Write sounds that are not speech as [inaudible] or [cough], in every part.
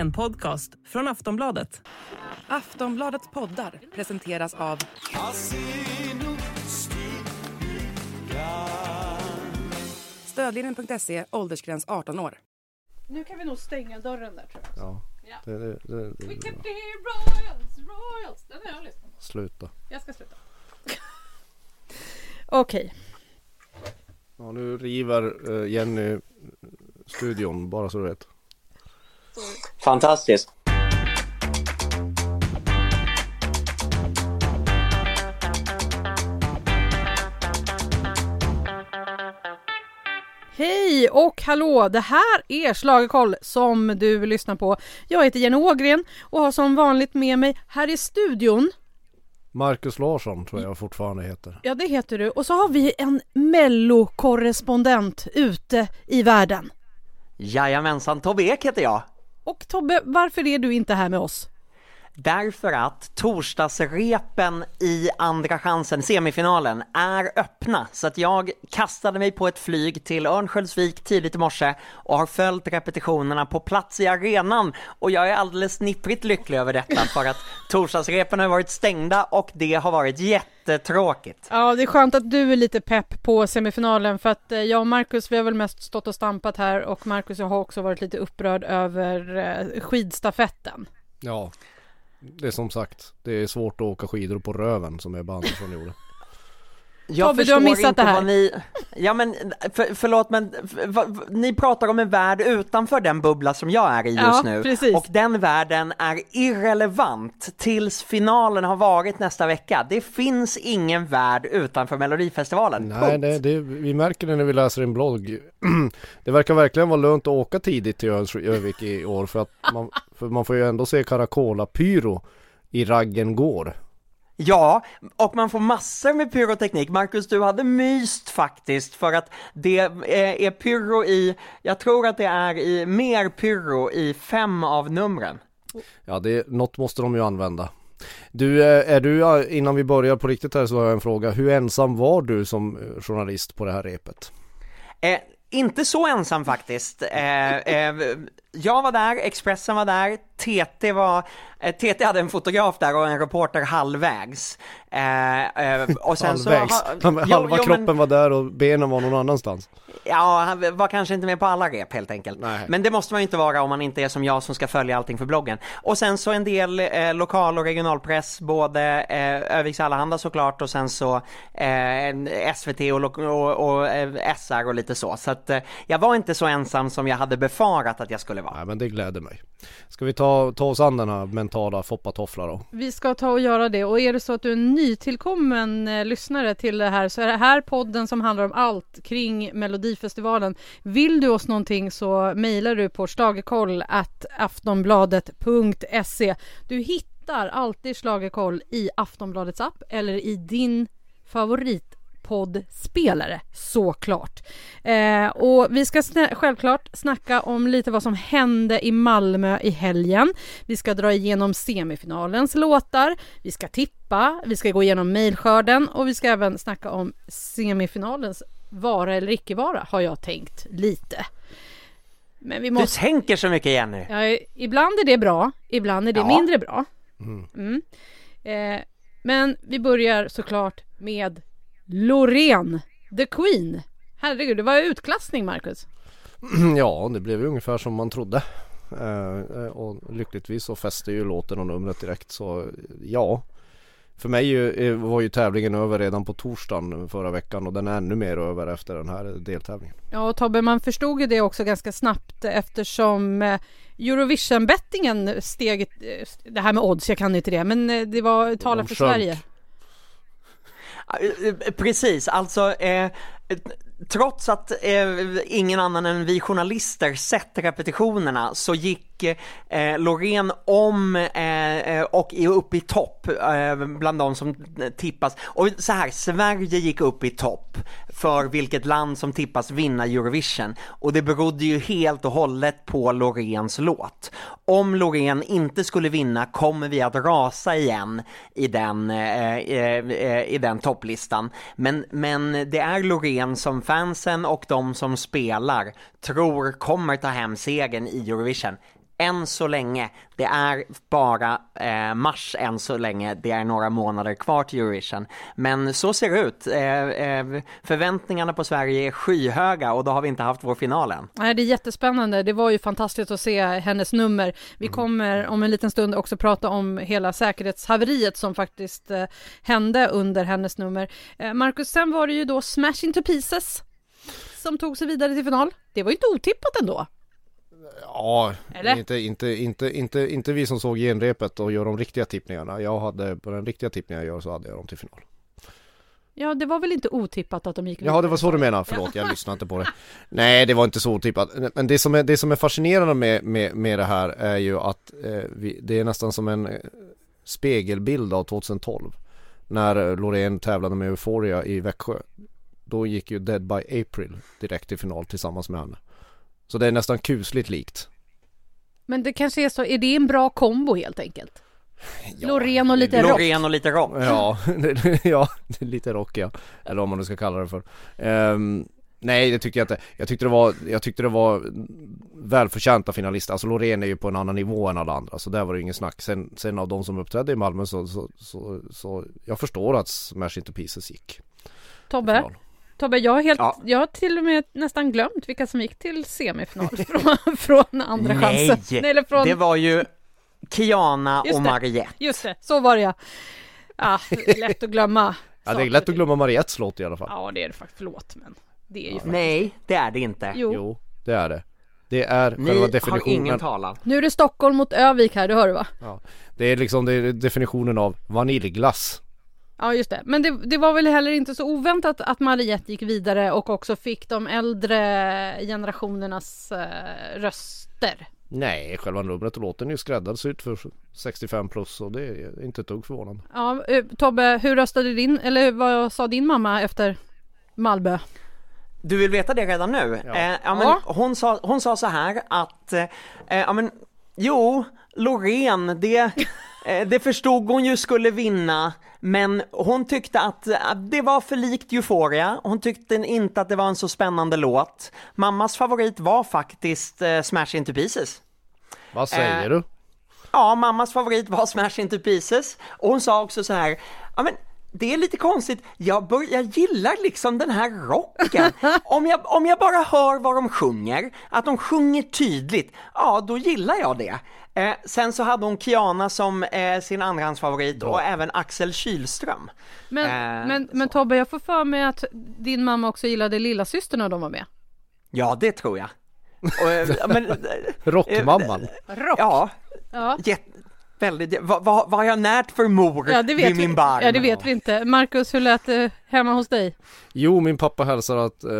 En podcast från Aftonbladet. Aftonbladets poddar presenteras av Stödlinjen.se, åldersgräns 18 år. Nu kan vi nog stänga dörren där tror jag. Ja. Ja. Det, det, det, We det, kept the royals, royals. Den har jag lyssnat på. sluta. Jag ska sluta. [laughs] Okej. Ja, nu river eh, Jenny studion, bara så du vet. Fantastiskt. Hej och hallå! Det här är Schlagerkoll som du lyssnar på. Jag heter Jenny Ågren och har som vanligt med mig här i studion. Marcus Larsson tror jag fortfarande heter. Ja, det heter du. Och så har vi en mellokorrespondent ute i världen. Jajamensan, Tobbe Ek heter jag. Och Tobbe, varför är du inte här med oss? Därför att torsdagsrepen i Andra chansen, semifinalen, är öppna. Så att jag kastade mig på ett flyg till Örnsköldsvik tidigt i morse och har följt repetitionerna på plats i arenan. Och jag är alldeles nipprigt lycklig över detta för att torsdagsrepen har varit stängda och det har varit jättetråkigt. Ja, det är skönt att du är lite pepp på semifinalen för att eh, jag och Marcus, vi har väl mest stått och stampat här och Marcus har också varit lite upprörd över eh, skidstafetten. Ja, det är som sagt, det är svårt att åka skidor på röven som Ebba Andersson gjorde. Jag Tobbe, du har förstår missat inte det här. Ni... Ja men för, förlåt men för, ni pratar om en värld utanför den bubbla som jag är i just Ja, nu. precis. Och den världen är irrelevant tills finalen har varit nästa vecka. Det finns ingen värld utanför Melodifestivalen. Nej, Punkt. det, det, vi märker det när vi läser en blogg. [clears throat] Det verkar verkligen vara lönt att åka tidigt till Örnsköldsvik i år för att man, för man får ju ändå se Caracola-pyro i Raggen går. Ja, och man får massor med pyroteknik. Marcus, du hade myst faktiskt för att det är, är pyro i, jag tror att det är i mer pyro i fem av numren. Ja, det, något måste de ju använda. Du, eh, är du, eh, innan vi börjar på riktigt här så har jag en fråga. Hur ensam var du som eh, journalist på det här repet? Eh, inte så ensam faktiskt. Eh, eh, jag var där, Expressen var där, TT var, eh, TT hade en fotograf där och en reporter halvvägs. Eh, eh, och sen Halvvägs. så... [laughs] Jo, Halva jo, men- kroppen var där och benen var någon annanstans. Ja, han var kanske inte med på alla rep helt enkelt. Nej. Men det måste man ju inte vara om man inte är som jag som ska följa allting för bloggen. Och sen så en del eh, lokal och regionalpress, både eh, Öviks Allehanda såklart och sen så eh, SVT och, och, och eh, SR och lite så. Så att eh, jag var inte så ensam som jag hade befarat att jag skulle vara. Nej men det gläder mig. Ska vi ta, ta oss an den här mentala foppatoffla då? Vi ska ta och göra det och är det så att du är en nytillkommen eh, lyssnare till det här så är det här podden som handlar om allt kring Melodifestivalen. Vill du oss någonting så mejlar du på schlagerkoll at aftonbladet.se. Du hittar alltid Schlagerkoll i Aftonbladets app eller i din favoritpoddspelare såklart. Eh, och vi ska sna- självklart snacka om lite vad som hände i Malmö i helgen. Vi ska dra igenom semifinalens låtar, vi ska tippa, vi ska gå igenom mejlskörden och vi ska även snacka om semifinalens vara eller icke vara har jag tänkt lite. Men vi Du måste... tänker så mycket Jenny. Ja, ibland är det bra, ibland är det Ja. mindre bra. Mm. Eh, men vi börjar såklart med Loreen, the Queen. Herregud, det var utklassning Marcus. [clears throat] Ja, det blev ju ungefär som man trodde. Eh, eh, och lyckligtvis så fäste ju låten och numret direkt så ja. För mig eh, var ju tävlingen över redan på torsdagen förra veckan och den är ännu mer över efter den här deltävlingen. Ja, och Tobbe, man förstod ju det också ganska snabbt eftersom eh, Eurovision-bettingen steg, eh, det här med odds, jag kan inte det, men eh, det var tala De för sjönk. Sverige. Eh, precis, alltså eh, trots att eh, ingen annan än vi journalister sett repetitionerna så gick eh, Loreen om eh, eh, och är uppe i topp eh, bland de som eh, tippas. Och så här, Sverige gick upp i topp för vilket land som tippas vinna Eurovision och det berodde ju helt och hållet på Loreens låt. Om Loreen inte skulle vinna kommer vi att rasa igen i den, eh, eh, eh i den topplistan. Men, men det är Loreen som fansen och de som spelar tror kommer ta hem segern i Eurovision än så länge, det är bara eh, mars än så länge, det är några månader kvar till Eurovision. Men så ser det ut. Eh, eh, förväntningarna på Sverige är skyhöga och då har vi inte haft vår final än. Nej, det är jättespännande. Det var ju fantastiskt att se hennes nummer. Vi Mm. kommer om en liten stund också prata om hela säkerhetshaveriet som faktiskt eh, hände under hennes nummer. Eh, Marcus, sen var det ju då Smash Into Pieces som tog sig vidare till final. Det var ju inte otippat ändå. Ja, Eller? inte, inte, inte, inte, inte vi som såg genrepet och gör de riktiga tippningarna. Jag hade, på den riktiga tippningen jag gör så hade jag dem till final. Ja, det var väl inte otippat att de gick? Ja, det var så du menar. Förlåt, jag lyssnade inte på det. Nej, det var inte så otippat. Men det som är, det som är fascinerande med, med, med det här är ju att eh, vi, det är nästan som en eh, spegelbild av 2012. När eh, Loreen tävlade med Euphoria i Växjö. Då gick ju Dead by April direkt till final tillsammans med henne. Så det är nästan kusligt likt. Men det kanske är så, är det en bra kombo helt enkelt? Ja, Loreen och lite rock. Loreen och lite rock. Ja, [laughs] ja, lite rock ja. Eller vad man nu ska kalla det för. Ehm, nej, det tyckte jag inte. Jag tyckte det var, jag tyckte det var välförtjänta finalister. Alltså Loreen är ju på en annan nivå än alla andra. Så där var det ingen snack. Sen, sen av de som uppträdde i Malmö så, så, så, så jag förstår att Smash Into Pieces gick. Tobbe. Tobbe, jag har, helt, Ja. jag har till och med nästan glömt vilka som gick till semifinal [laughs] från, från andra Nej, chansen. eller från, det var ju Kiana Just och det. Mariette. Just det, så var det ja. Ah, lätt att glömma. [laughs] Ja, det är lätt att glömma Mariettes låt i alla fall. Ja, det är det faktiskt. Förlåt, men det är ju faktiskt... Nej, det är det inte. Jo. Jo, det är det. Det är Ni själva har definitionen. ingen talan. Nu är det Stockholm mot Övik här, det hör du va? Det är liksom det är definitionen av vaniljglass. Ja, just det. Men det, det var väl heller inte så oväntat att Mariette gick vidare och också fick de äldre generationernas eh, röster. Nej, själva numret och låten är ju skräddarsytt för 65 plus och det är inte ett dugg förvånande. Ja, eh, Tobbe, hur röstade din, eller vad sa din mamma efter Malmö? Du vill veta det redan nu? Ja. Eh, ja, men Ja. hon, sa, hon sa så här att, eh, ja men, jo, Loreen, det, eh, det förstod hon ju skulle vinna, men hon tyckte att det var för likt Euphoria, hon tyckte inte att det var en så spännande låt. Mammas favorit var faktiskt eh, Smash Into Pieces. Vad säger Eh, du? Ja, mammas favorit var Smash Into Pieces och hon sa också så här, ja men det är lite konstigt, jag, bör, jag gillar liksom den här rocken. [laughs] Om jag, om jag bara hör vad de sjunger, att de sjunger tydligt, ja då gillar jag det. Eh, sen så hade hon Kiana som eh, sin andrahandsfavorit och även Axel Kylström. Men, Eh, men, men Tobbe, jag får för mig att din mamma också gillade lilla syster när de var med. Ja, det tror jag. Och, eh, men, [laughs] eh, Rockmamman. Rock! ja, Ja. jätte, väldigt, vad, vad, vad har jag närt för mor Ja, det vet vid min vi. barm? Ja, det vet vi inte. Marcus, hur lät det hemma hos dig? Jo, min pappa hälsar att eh,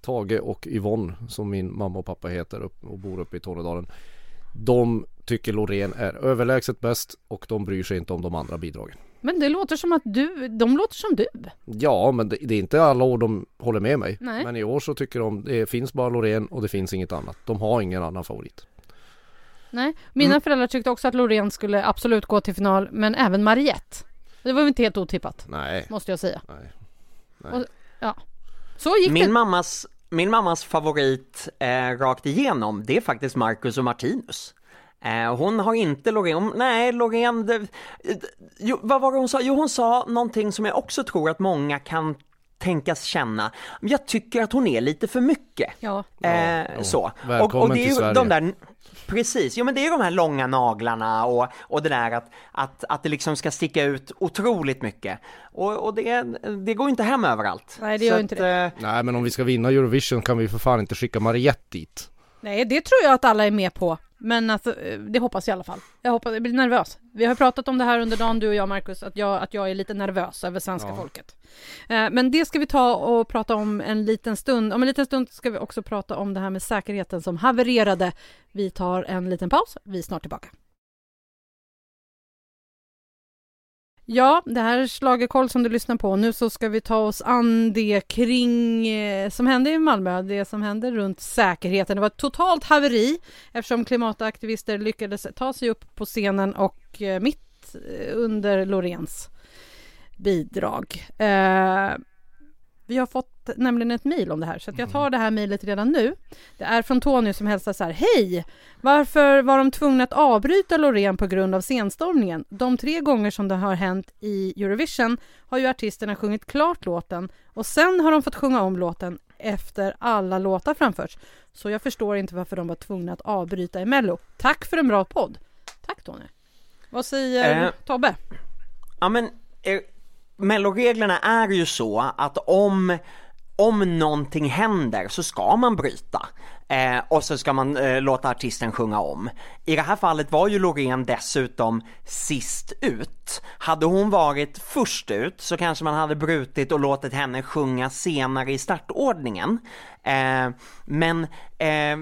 Tage och Yvonne, som min mamma och pappa heter upp, och bor uppe i Tornedalen. De tycker Loreen är överlägset bäst och de bryr sig inte om de andra bidragen. Men det låter som att du, de låter som du. Ja, men det, det är inte alla år de håller med mig. Nej. Men i år så tycker de det finns bara Loreen och det finns inget annat. De har ingen annan favorit. Nej, mina Mm. föräldrar tyckte också att Loreen skulle absolut gå till final, men även Mariette. Det var väl inte helt otippat, Nej, måste jag säga. nej. Och, ja. Så gick Min det. mammas, min mammas favorit eh, rakt igenom, det är faktiskt Marcus och Martinus. Eh, hon har inte Loreen, nej Loreen, det, jo, vad var det hon sa? Jo hon sa någonting som jag också tror att många kan tänkas känna. Jag tycker att hon är lite för mycket. Ja. Eh, ja. så. Välkommen och det är till ju Sverige. de där, precis, jo men det är de här långa naglarna och, och det där att, att, att det liksom ska sticka ut otroligt mycket. Och, och det, det går inte hem överallt. Nej, det gör Så inte att, det. eh, Nej, men om vi ska vinna Eurovision kan vi för fan inte skicka Mariette dit. Nej, det tror jag att alla är med på. Men alltså, eh, det hoppas jag i alla fall. Jag hoppas, jag blir nervös. Vi har pratat om det här under dagen, du och jag Marcus, att jag, att jag är lite nervös över svenska Ja. folket. Eh, Men det ska vi ta och prata om en liten stund. Om en liten stund ska vi också prata om det här med säkerheten som havererade. Vi tar en liten paus, vi är snart tillbaka. Ja, det här är Schlagerkoll som du lyssnar på. Nu så ska vi ta oss an det kring eh, som hände i Malmö, det som hände runt säkerheten. Det var ett totalt haveri eftersom klimataktivister lyckades ta sig upp på scenen och eh, mitt eh, under Loreens bidrag. Eh, vi har fått nämligen ett mejl om det här, så jag tar det här mejlet redan nu. Det är från Tony som hälsar så här. Hej! Varför var de tvungna att avbryta Loreen på grund av scenstormningen? De tre gånger som det har hänt i Eurovision har ju artisterna sjungit klart låten och sen har de fått sjunga om låten efter alla låtar framförts. Så jag förstår inte varför de var tvungna att avbryta i Mello. Tack för en bra podd! Tack Tony! Vad säger Eh, Tobbe? Ja men, eh, melloreglerna är ju så att om, om någonting händer så ska man bryta. Eh, och så ska man eh, låta artisten sjunga om. I det här fallet var ju Loreen dessutom sist ut. Hade hon varit först ut så kanske man hade brutit och låtit henne sjunga senare i startordningen. Eh, men eh,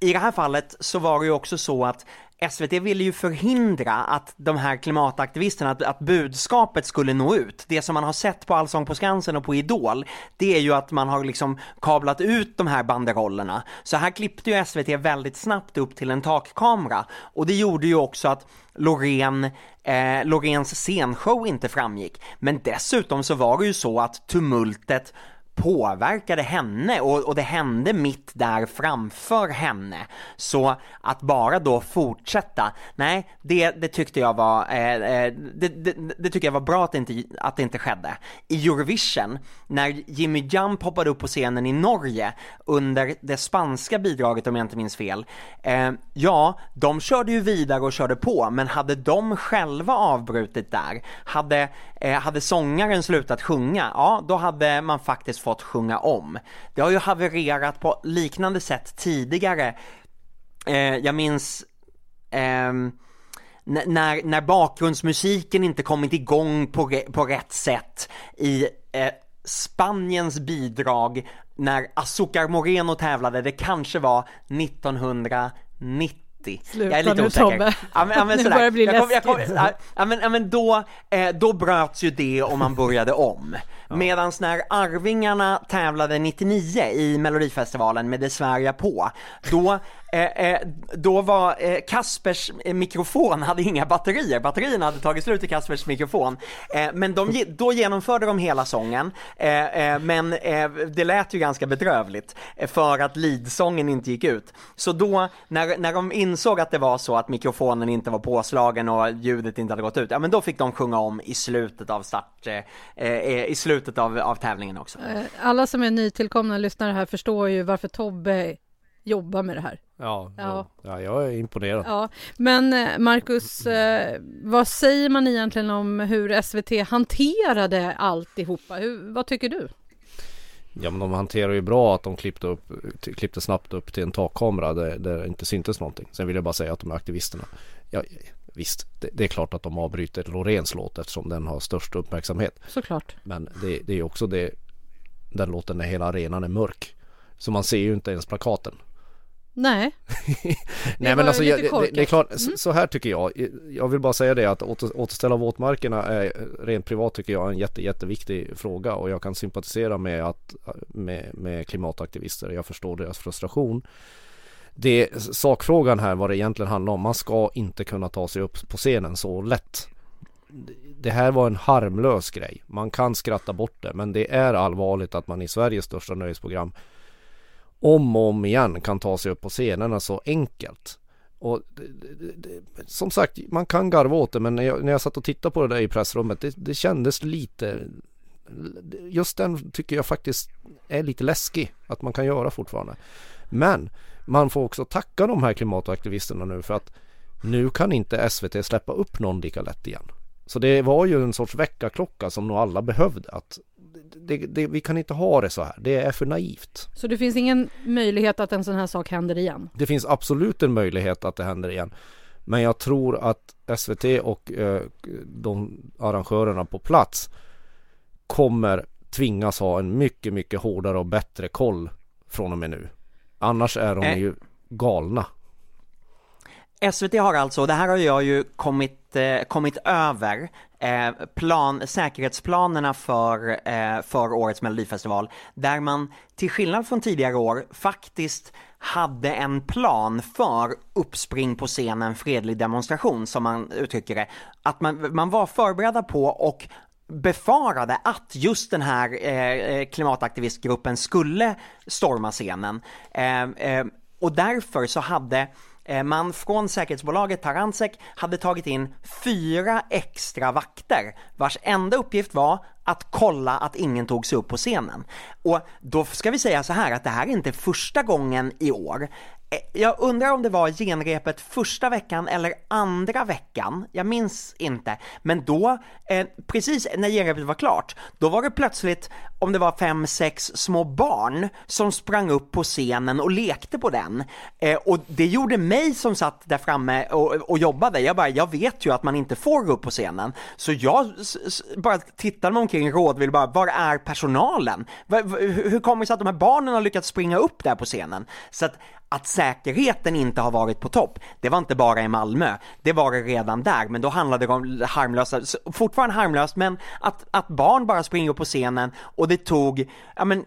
i det här fallet så var det ju också så att SVT ville ju förhindra att de här klimataktivisterna, att, att budskapet skulle nå ut. Det som man har sett på Allsång på Skansen och på Idol, det är ju att man har liksom kablat ut de här banderollerna. Så här klippte ju SVT väldigt snabbt upp till en takkamera och det gjorde ju också att Loreen, eh, Loreens scenshow inte framgick. Men dessutom så var det ju så att tumultet påverkade henne och, och det hände mitt där framför henne. Så att bara då fortsätta, nej, det, det tyckte jag var, eh, eh det, det, det tyckte jag var bra att det, inte, att det inte skedde. I Eurovision, när Jimmy Jump hoppade upp på scenen i Norge under det spanska bidraget om jag inte minns fel, eh, ja, de körde ju vidare och körde på, men hade de själva avbrutit där, hade, Eh, hade sångaren slutat sjunga, ja, då hade man faktiskt fått sjunga om. Det har ju havererat på liknande sätt tidigare. Eh, jag minns ehm, när, när bakgrundsmusiken inte kommit igång på, re- på rätt sätt i eh, Spaniens bidrag när Azucar Moreno tävlade, det kanske var 1990 Sluta jag är lite nu, osäker. Tobbe. Ja, men, ja, men Nu sådär. börjar det bli jag kom, jag kom, läskigt. ja, ja, men, ja, men då, eh, då bröts ju det och man började om. Medan när Arvingarna tävlade 99 i Melodifestivalen med Det svär jag på, då, eh, eh, då var eh, Kaspers eh, mikrofon hade inga batterier, batterierna hade tagit slut i Kaspers mikrofon. Eh, men de, då genomförde de hela sången, eh, eh, men eh, det lät ju ganska bedrövligt eh, för att lidsången inte gick ut. Så då, när, när de insåg att det var så att mikrofonen inte var påslagen och ljudet inte hade gått ut, ja men då fick de sjunga om i slutet av start, eh, eh, i slutet av, av tävlingen också. Eh, alla som är nytillkomna lyssnare här förstår ju varför Tobbe jobbar med det här. Ja, Ja. ja. ja jag är imponerad. Ja, men eh, Marcus, eh, vad säger man egentligen om hur SVT hanterade alltihopa? Hur, vad tycker du? Ja men de hanterar ju bra att de klippte, upp, klippte snabbt upp till en takkamera där, där det inte syntes någonting. Sen vill jag bara säga att de är aktivisterna. Ja, visst, det, det är klart att de avbryter Loreens låt eftersom den har störst uppmärksamhet. Såklart. Men det, det är ju också det, den låten när hela arenan är mörk. Så man ser ju inte ens plakaten. Nej, [laughs] Nej men alltså jag, det, det är klart, Mm. så- här tycker jag. Jag vill bara säga det att åter, återställa våtmarkerna är rent privat tycker jag en jätte, jätteviktig fråga och jag kan sympatisera med, att, med, med klimataktivister. Jag förstår deras frustration. Det, sakfrågan här vad det egentligen handlar om, man ska inte kunna ta sig upp på scenen så lätt. Det här var en harmlös grej. Man kan skratta bort det men det är allvarligt att man i Sveriges största nöjesprogram om och om igen kan ta sig upp på scenerna så enkelt. Och det, det, det, som sagt, man kan garva åt det men när jag, när jag satt och tittade på det där i pressrummet det, det kändes lite Just den tycker jag faktiskt är lite läskig att man kan göra fortfarande. Men man får också tacka de här klimataktivisterna nu för att nu kan inte SVT släppa upp någon lika lätt igen. Så det var ju en sorts väckarklocka som nog alla behövde. Att det, det, vi kan inte ha det så här. Det är för naivt. så det finns ingen möjlighet att en sån här sak händer igen? Det finns absolut en möjlighet att det händer igen. Men jag tror att SVT och eh, de arrangörerna på plats kommer tvingas ha en mycket, mycket hårdare och bättre koll från och med nu. Annars är de Eh. ju galna. SVT har alltså, det här har jag ju kommit, eh, kommit över, eh, plan, säkerhetsplanerna för, eh, för årets melodifestival, där man till skillnad från tidigare år faktiskt hade en plan för uppspring på scenen, fredlig demonstration som man uttrycker det. Att man, man var förberedda på och befarade att just den här eh, eh klimataktivistgruppen skulle storma scenen. Eh, eh, och därför så hade Eh, man från säkerhetsbolaget Taransek hade tagit in fyra extra vakter vars enda uppgift var att kolla att ingen tog sig upp på scenen. Och då ska vi säga så här att det här är inte första gången i år Eh, jag undrar om det var genrepet första veckan eller andra veckan, jag minns inte. Men då, eh, precis när genrepet var klart, då var det plötsligt, om det var fem, sex små barn som sprang upp på scenen och lekte på den. Eh, och det gjorde mig som satt där framme och, och jobbade, jag bara, jag vet ju att man inte får gå upp på scenen. Så jag bara tittade mig omkring rådvill bara, var är personalen? hur kommer det sig att de här barnen har lyckats springa upp där på scenen? Så att att säkerheten inte har varit på topp, det var inte bara i Malmö, det var det redan där, men då handlade det om harmlösa, fortfarande harmlöst, men att, att barn bara springer upp på scenen och det tog, ja men,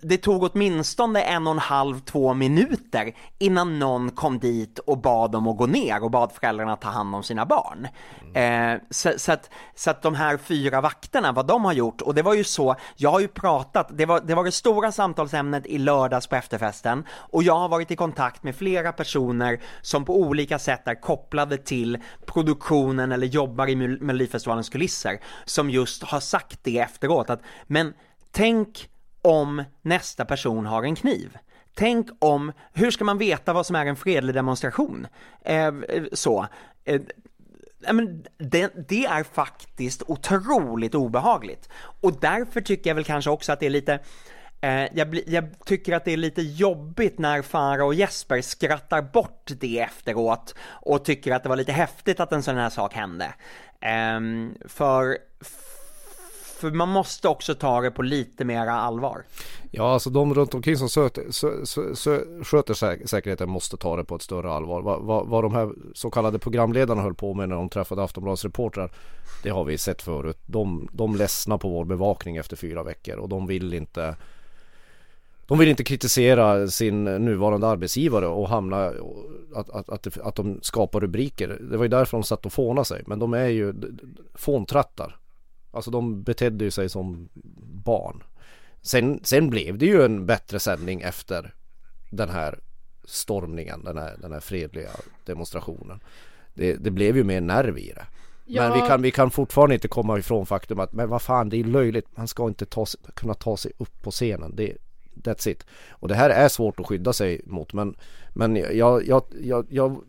det tog åtminstone en och en halv, två minuter innan någon kom dit och bad dem att gå ner och bad föräldrarna ta hand om sina barn. Mm. Eh, så, så, att, så att de här fyra vakterna, vad de har gjort, och det var ju så, jag har ju pratat, det var det, var det stora samtalsämnet i lördags på efterfesten, och jag har varit i kontakt med flera personer som på olika sätt är kopplade till produktionen eller jobbar i Melodifestivalens kulisser som just har sagt det efteråt att men tänk om nästa person har en kniv. Tänk om, hur ska man veta vad som är en fredlig demonstration? Eh, så. Eh, men det, det, är faktiskt otroligt obehagligt. Och därför tycker jag väl kanske också att det är lite Eh, jag, jag, tycker att det är lite jobbigt när Farah och Jesper skrattar bort det efteråt och tycker att det var lite häftigt att en sån här sak hände. Um, för, för man måste också ta det på lite mera allvar. Ja, alltså de runt omkring som söter, sö, sö, sö, sköter säk säkerheten måste ta det på ett större allvar. Vad, vad, vad de här så kallade programledarna höll på med när de träffade Aftonbladets reportrar, det har vi sett förut. De, de ledsnar på vår bevakning efter fyra veckor och de vill inte de vill inte kritisera sin nuvarande arbetsgivare och hamna att, att, att, att de skapar rubriker. Det var ju därför de satt och fånade sig. Men de är ju fåntrattar. Alltså de betedde sig som barn. Sen, sen blev det ju en bättre sändning efter den här stormningen, den här, den här fredliga demonstrationen. Det, det blev ju mer nerv i det. Ja. Men vi kan, vi kan fortfarande inte komma ifrån faktum att men vad fan det är löjligt. Man ska inte ta, kunna ta sig upp på scenen. Det, That's it. Och det här är svårt att skydda sig mot men, men jag, jag, jag, jag,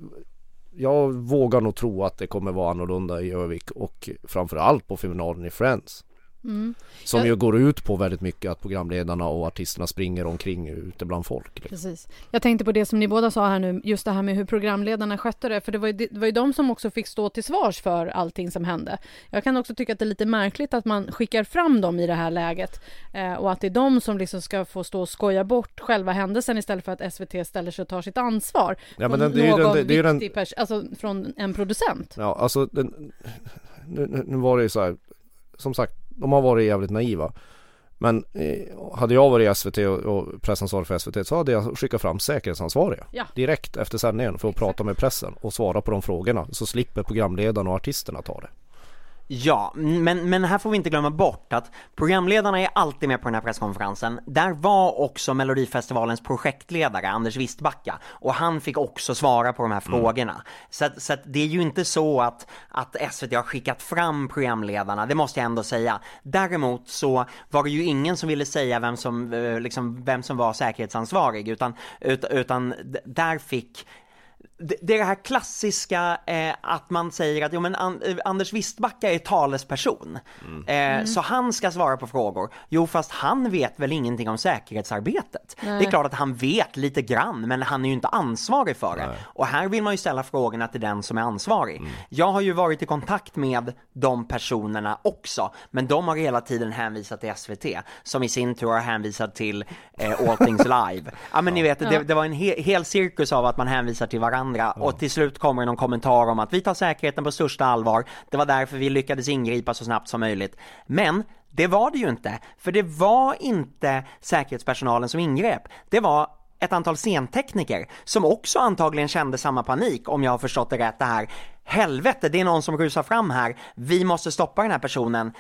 jag vågar nog tro att det kommer vara annorlunda i Övik och framförallt på finalen i Friends. Mm. Som jag... ju går ut på väldigt mycket att programledarna och artisterna springer omkring ute bland folk. Liksom. Precis. Jag tänkte på det som ni båda sa här nu, just det här med hur programledarna skötte det, för det var, ju, det var ju de som också fick stå till svars för allting som hände. Jag kan också tycka att det är lite märkligt att man skickar fram dem i det här läget eh, och att det är de som liksom ska få stå och skoja bort själva händelsen istället för att SVT ställer sig och tar sitt ansvar. Ja, men den, det är någon den, det, är viktig den... alltså från en producent. Ja, alltså den, nu, nu var det ju så här, som sagt, de har varit jävligt naiva. Men eh, hade jag varit i SVT och, och pressansvarig för SVT så hade jag skickat fram säkerhetsansvariga ja. direkt efter sändningen för att Exakt. prata med pressen och svara på de frågorna så slipper programledaren och artisterna ta det. Ja, men, men här får vi inte glömma bort att programledarna är alltid med på den här presskonferensen. Där var också Melodifestivalens projektledare Anders Wistbacka och han fick också svara på de här mm. frågorna. Så, att, så att det är ju inte så att, att SVT har skickat fram programledarna, det måste jag ändå säga. Däremot så var det ju ingen som ville säga vem som, eh, liksom, vem som var säkerhetsansvarig utan, utan där fick det är det här klassiska eh, att man säger att jo, men eh, Anders Wistbacka är talesperson, mm. Eh, mm. så han ska svara på frågor. Jo, fast han vet väl ingenting om säkerhetsarbetet. Nej. Det är klart att han vet lite grann, men han är ju inte ansvarig för det. Nej. Och här vill man ju ställa frågorna till den som är ansvarig. Mm. Jag har ju varit i kontakt med de personerna också, men de har hela tiden hänvisat till SVT, som i sin tur har hänvisat till eh, All Things [laughs] Live. Ja, men ni vet, det, det var en he hel cirkus av att man hänvisar till varandra varandra ja. och till slut kommer någon kommentar om att vi tar säkerheten på största allvar. Det var därför vi lyckades ingripa så snabbt som möjligt. Men det var det ju inte, för det var inte säkerhetspersonalen som ingrep. Det var ett antal scentekniker som också antagligen kände samma panik om jag har förstått det rätt det här. Helvete, det är någon som rusar fram här, vi måste stoppa den här personen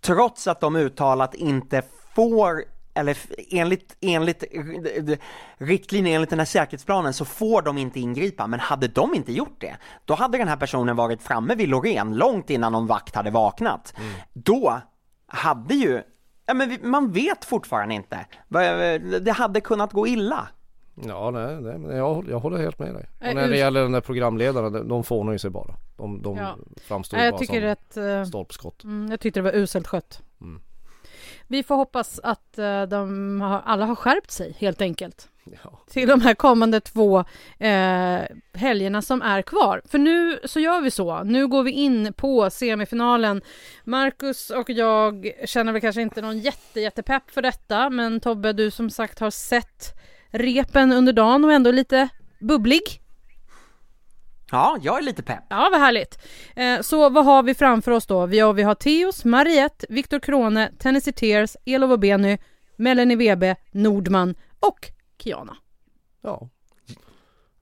trots att de uttalat inte får eller enligt, enligt r- riktlinjer enligt den här säkerhetsplanen så får de inte ingripa, men hade de inte gjort det, då hade den här personen varit framme vid Loreen långt innan någon vakt hade vaknat. Då hade ju, ja men man vet fortfarande inte, Vad- det hade kunnat gå illa. Ja, nej, nej men jag, jag håller helt med dig. Eh, Och när det gäller den där programledaren, de- de fånar ju sig bara. De, de Ja. framstår jag bara tycker som att... eh, stolpskott. Mm, jag tyckte det var uselt skött. Mm. Vi får hoppas att eh, de har, alla har skärpt sig helt enkelt Ja. till de här kommande två eh, helgerna som är kvar. För nu så gör vi så. Nu går vi in på semifinalen. Marcus och jag känner väl kanske inte någon jätte, jättepepp för detta, men Tobbe, du som sagt har sett repen under dagen och ändå lite bubblig. Ja, jag är lite pepp. Ja, vad härligt. Eh, så vad har vi framför oss då? Vi har, vi har Theos, Mariette, Viktor Krone, Tennessee Tears, Elof och Benny, Melanie Webe, Nordman och Kiana. Ja.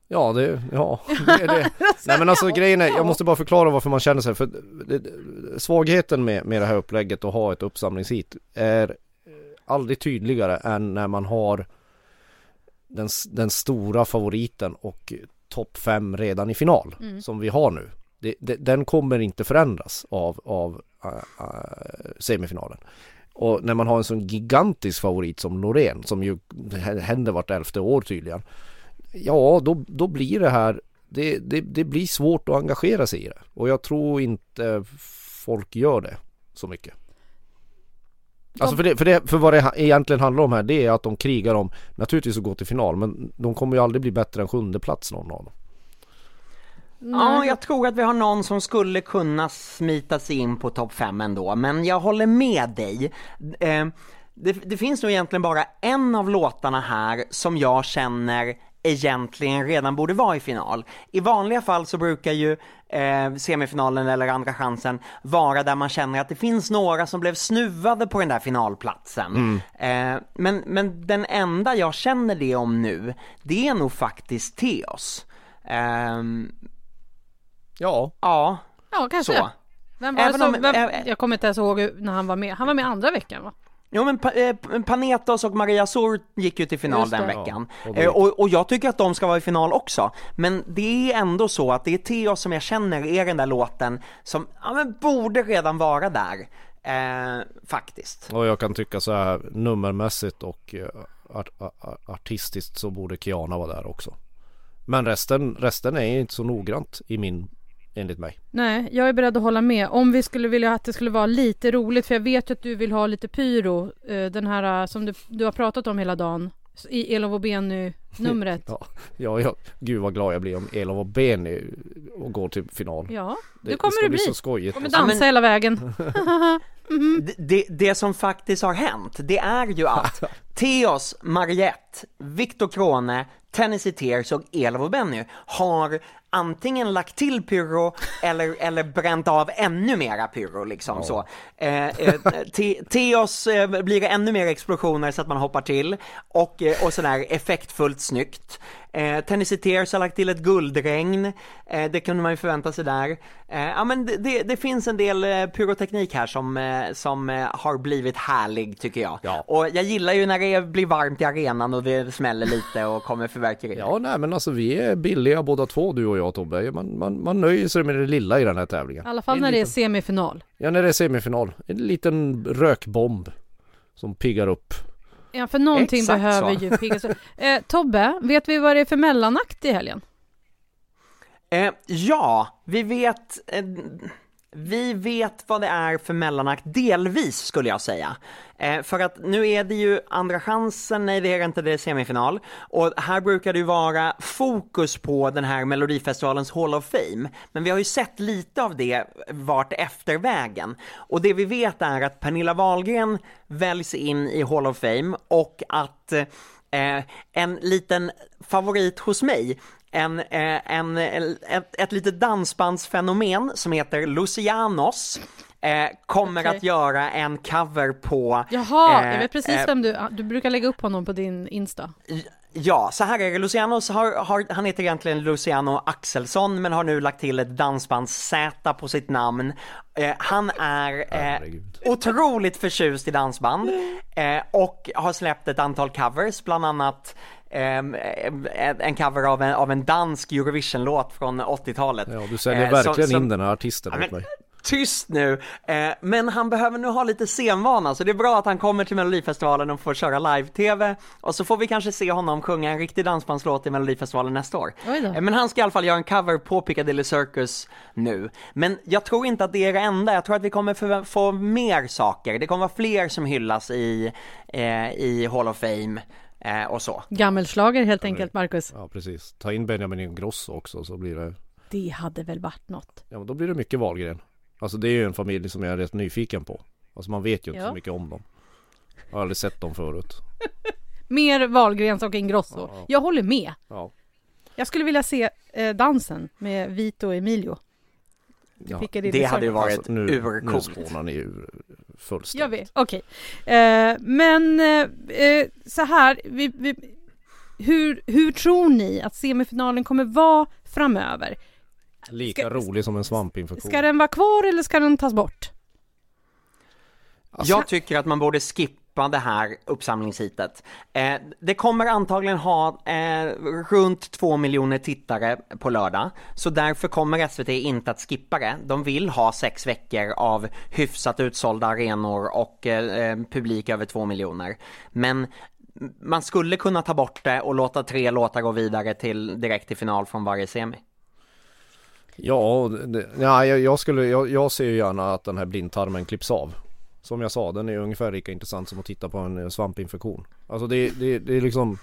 Ja, det, ja, det det. [laughs] Nej men alltså grejen är, jag måste bara förklara varför man känner sig, för det, svagheten med, med det här upplägget och ha ett uppsamlingshit är aldrig tydligare än när man har den, den stora favoriten och topp fem redan i final som vi har nu. Det, det, den kommer inte förändras av, av äh, äh, semifinalen. Och när man har en sån gigantisk favorit som Loreen som ju händer vart elfte år tydligen. Ja, då, då blir det här, det, det, det blir svårt att engagera sig i det. Och jag tror inte folk gör det så mycket. Alltså för, det, för, det, för vad det egentligen handlar om här det är att de krigar om naturligtvis att gå till final men de kommer ju aldrig bli bättre än sjunde plats någon av dem. Ja, jag tror att vi har någon som skulle kunna smita sig in på topp 5 ändå, men jag håller med dig. Eh, det, det finns nog egentligen bara en av låtarna här som jag känner egentligen redan borde vara i final. I vanliga fall så brukar ju eh, semifinalen eller andra chansen vara där man känner att det finns några som blev snuvade på den där finalplatsen. Eh, men, men den enda jag känner det om nu, det är nog faktiskt Teos. Ehm, Ja, Ja, Ja, kanske. så. Vem var det som, om- vem, ä- jag kommer inte ens ihåg när han var med. Han var med andra veckan va? Jo men Pa- eh, Panetos och Maria Sor gick ju till final den Ja, veckan. och då Eh, och, och jag tycker att de ska vara i final också. Men det är ändå så att det är Theo som jag känner är den där låten som, ja men borde redan vara där. Eh, faktiskt. och jag kan tycka så här nummermässigt och eh, art, artistiskt så borde Kiana vara där också. Men resten, resten är inte så noggrant i min, enligt mig. Nej, jag är beredd att hålla med. Om vi skulle vilja att det skulle vara lite roligt, för jag vet ju att du vill ha lite pyro, eh, den här eh, som du, du har pratat om hela dagen, i Elof och Benny-numret. [laughs] Ja, ja, ja, gud vad glad jag blir om Elof och och går till final. Ja, det, det kommer det bli bli. så skojigt. kommer dansa men- hela vägen. [laughs] Det, det, det som faktiskt har hänt, det är ju att [laughs] Theos, Mariette, Viktor Krone, Tennessee Tears och Elof och Benny har antingen lagt till pyro eller, eller bränt av ännu mera pyro liksom så. Eh, eh, Te- eh, blir det ännu mer explosioner så att man hoppar till och, eh, och sådär effektfullt snyggt. Eh, Tennessee Tears har lagt till ett guldregn, eh, det kunde man ju förvänta sig där. Eh, ja men det, det, det finns en del eh, pyroteknik här som, eh, som eh, har blivit härlig tycker jag. Ja. Och jag gillar ju när det blir varmt i arenan och det smäller lite och kommer fyrverkerier. Ja, nej men alltså vi är billiga båda två du och jag Tobbe. Man, man, man nöjer sig med det lilla i den här tävlingen. I alla fall när det är semifinal. Ja, när det är semifinal. En liten rökbomb som piggar upp. Ja, för någonting Exakt behöver så. ju piggas eh, Tobbe, vet vi vad det är för mellanakt i helgen? Eh, ja, vi vet, eh, vi vet vad det är för mellanakt, delvis skulle jag säga. Eh, för att nu är det ju andra chansen, nej det är inte det, är semifinal. Och här brukar det ju vara fokus på den här Melodifestivalens Hall of Fame. Men vi har ju sett lite av det vart efter vägen. Och det vi vet är att Pernilla Wahlgren väljs in i Hall of Fame och att eh, en liten favorit hos mig en, eh, en, ett, ett litet dansbandsfenomen som heter Lucianos eh, kommer Okej. att göra en cover på Jaha, eh, jag vet precis eh, vem du... Du brukar lägga upp honom på din Insta. Ja, så här är det. Luciano har, har, han heter egentligen Luciano Axelsson men har nu lagt till ett dansbands Z på sitt namn. Eh, han är eh, otroligt förtjust i dansband eh, och har släppt ett antal covers, bland annat eh, en cover av en, av en dansk Eurovision-låt från 80-talet. Ja, du säljer Eh, verkligen som- in den här artisten Ja, åt mig. tyst nu! Eh, men han behöver nu ha lite scenvana, så det är bra att han kommer till Melodifestivalen och får köra live-tv. Och så får vi kanske se honom sjunga en riktig dansbandslåt i Melodifestivalen nästa år. Eh, men han ska i alla fall göra en cover på Piccadilly Circus nu. Men jag tror inte att det är det enda, jag tror att vi kommer få, mer saker. Det kommer vara fler som hyllas i, eh, i Hall of Fame eh, och så. Gammelslager helt enkelt, Marcus. Ja precis. Ta in Benjamin Ingrosso också så blir det Det hade väl varit något. Ja men då blir det mycket Wahlgren. Alltså det är ju en familj som jag är rätt nyfiken på. Alltså man vet ju inte Ja. så mycket om dem. Jag har aldrig sett dem förut. [laughs] Mer Wahlgrens och Ingrosso. Jag håller med. Ja. Jag skulle vilja se eh, dansen med Vito och Emilio. Ja. Det hade ju varit Alltså, nu, nu urcoolt. spånar ni ur fullständigt. Jag vet, okej. Eh, men eh, eh, så här, vi, vi, hur, hur tror ni att semifinalen kommer vara framöver? Lika Ska- rolig som en svampinfektion. Ska den vara kvar eller ska den tas bort? Alltså- Jag tycker att man borde skippa det här uppsamlingshitet. Eh, det kommer antagligen ha eh, runt två miljoner tittare på lördag, så därför kommer SVT inte att skippa det. De vill ha sex veckor av hyfsat utsålda arenor och eh, eh, publik över två miljoner. Men man skulle kunna ta bort det och låta tre låtar gå vidare till direkt till final från varje semi. Ja, det, ja jag, jag skulle, jag, jag ser ju gärna att den här blindtarmen klipps av. Som jag sa, den är ungefär lika intressant som att titta på en eh, svampinfektion. Alltså det, det, det är liksom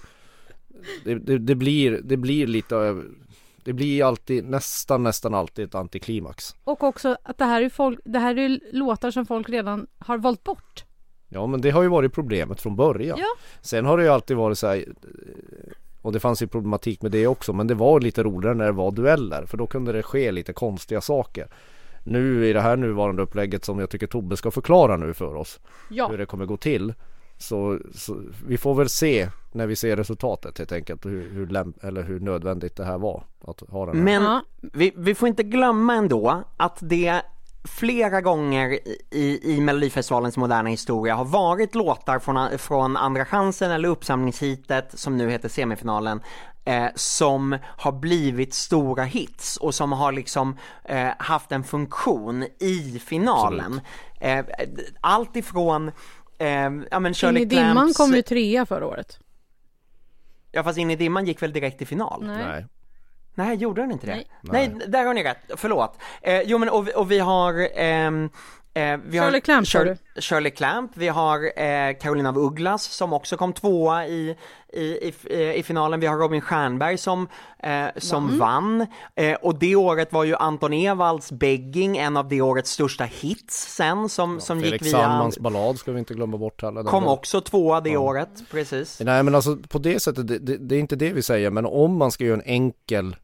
det, det, det blir, det blir lite Det blir alltid, nästan nästan alltid ett antiklimax. Och också att det här är, folk, det här är låtar som folk redan har valt bort. Ja men det har ju varit problemet från början. Ja. Sen har det ju alltid varit så här eh, och det fanns ju problematik med det också men det var lite roligare när det var dueller för då kunde det ske lite konstiga saker. Nu i det här nuvarande upplägget som jag tycker Tobbe ska förklara nu för oss Ja, hur det kommer gå till. Så, så vi får väl se när vi ser resultatet helt enkelt hur, hur, lämp- eller hur nödvändigt det här var att ha den här. Men vi, vi får inte glömma ändå att det flera gånger i, i Melodifestivalens moderna historia har varit låtar från, från Andra chansen eller uppsamlingshitet som nu heter semifinalen eh, som har blivit stora hits och som har liksom eh, haft en funktion i finalen. Eh, allt ifrån eh, ja men In Shirley i dimman Clamps, kom ju trea förra året. ja fast In i dimman gick väl direkt till final? Nej. Nej. Nej, gjorde den inte det? Nej. Nej, där har ni rätt, förlåt. Eh, jo men och, vi- och vi har ehm, eh, vi har Shirley Clamp, sa Shir- Shirley Clamp, vi har eh, Carolina af Ugglas som också kom tvåa i, i, i, eh, i finalen, vi har Robin Stjernberg som, eh, som vann, Eh, och det året var ju Anton Ewalds Begging en av det årets största hits sen som, som gick Felix via, Sandmans ballad ska vi inte glömma bort heller. Den kom också tvåa det året, precis. Nej men alltså på det sättet, det, det, det är inte det vi säger men om man ska göra en enkel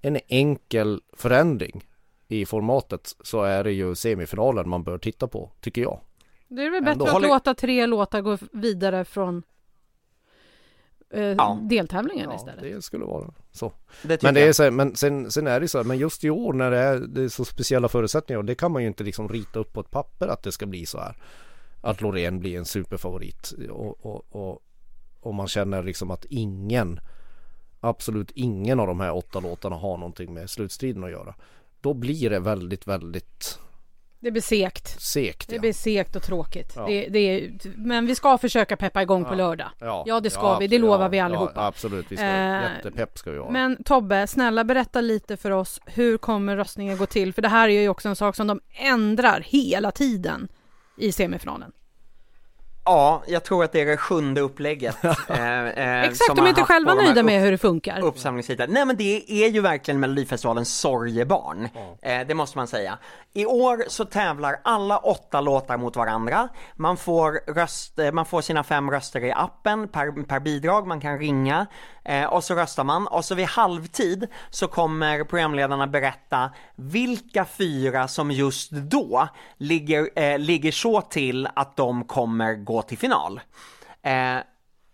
En enkel förändring i formatet så är det ju semifinalen man bör titta på, tycker jag. Det är väl bättre att låta tre låtar gå vidare från eh, Ja. deltävlingen Ja, istället. det skulle vara så. Det Men det är så här, men sen, sen är det så här, men just i år när det är, det är så speciella förutsättningar och det kan man ju inte liksom rita upp på ett papper att det ska bli så här. Att Loreen blir en superfavorit och, och, och, och man känner liksom att ingen Absolut ingen av de här åtta låtarna har någonting med slutstriden att göra. Då blir det väldigt, väldigt Det blir segt. segt. Det Ja. blir segt och tråkigt. Ja. Det, det är, men vi ska försöka peppa igång på lördag. Ja, det ska vi. Det lovar vi Ja, allihopa. Ja, absolut, vi ska, Eh, jättepepp ska vi vara. Men Tobbe, snälla berätta lite för oss. Hur kommer röstningen gå till? För det här är ju också en sak som de ändrar hela tiden i semifinalen. Ja, jag tror att det är det sjunde upplägget. [laughs] eh, eh, Exakt, de är inte själva nöjda med hur det funkar. uppsamlingshittar. Nej men det är ju verkligen Melodifestivalens sorgebarn. Eh, det måste man säga. I år så tävlar alla åtta låtar mot varandra. Man får, röst, eh, man får sina fem röster i appen per, per bidrag, man kan ringa. Eh, och så röstar man. Och så vid halvtid så kommer programledarna berätta vilka fyra som just då ligger, eh, ligger så till att de kommer gå till final. Eh,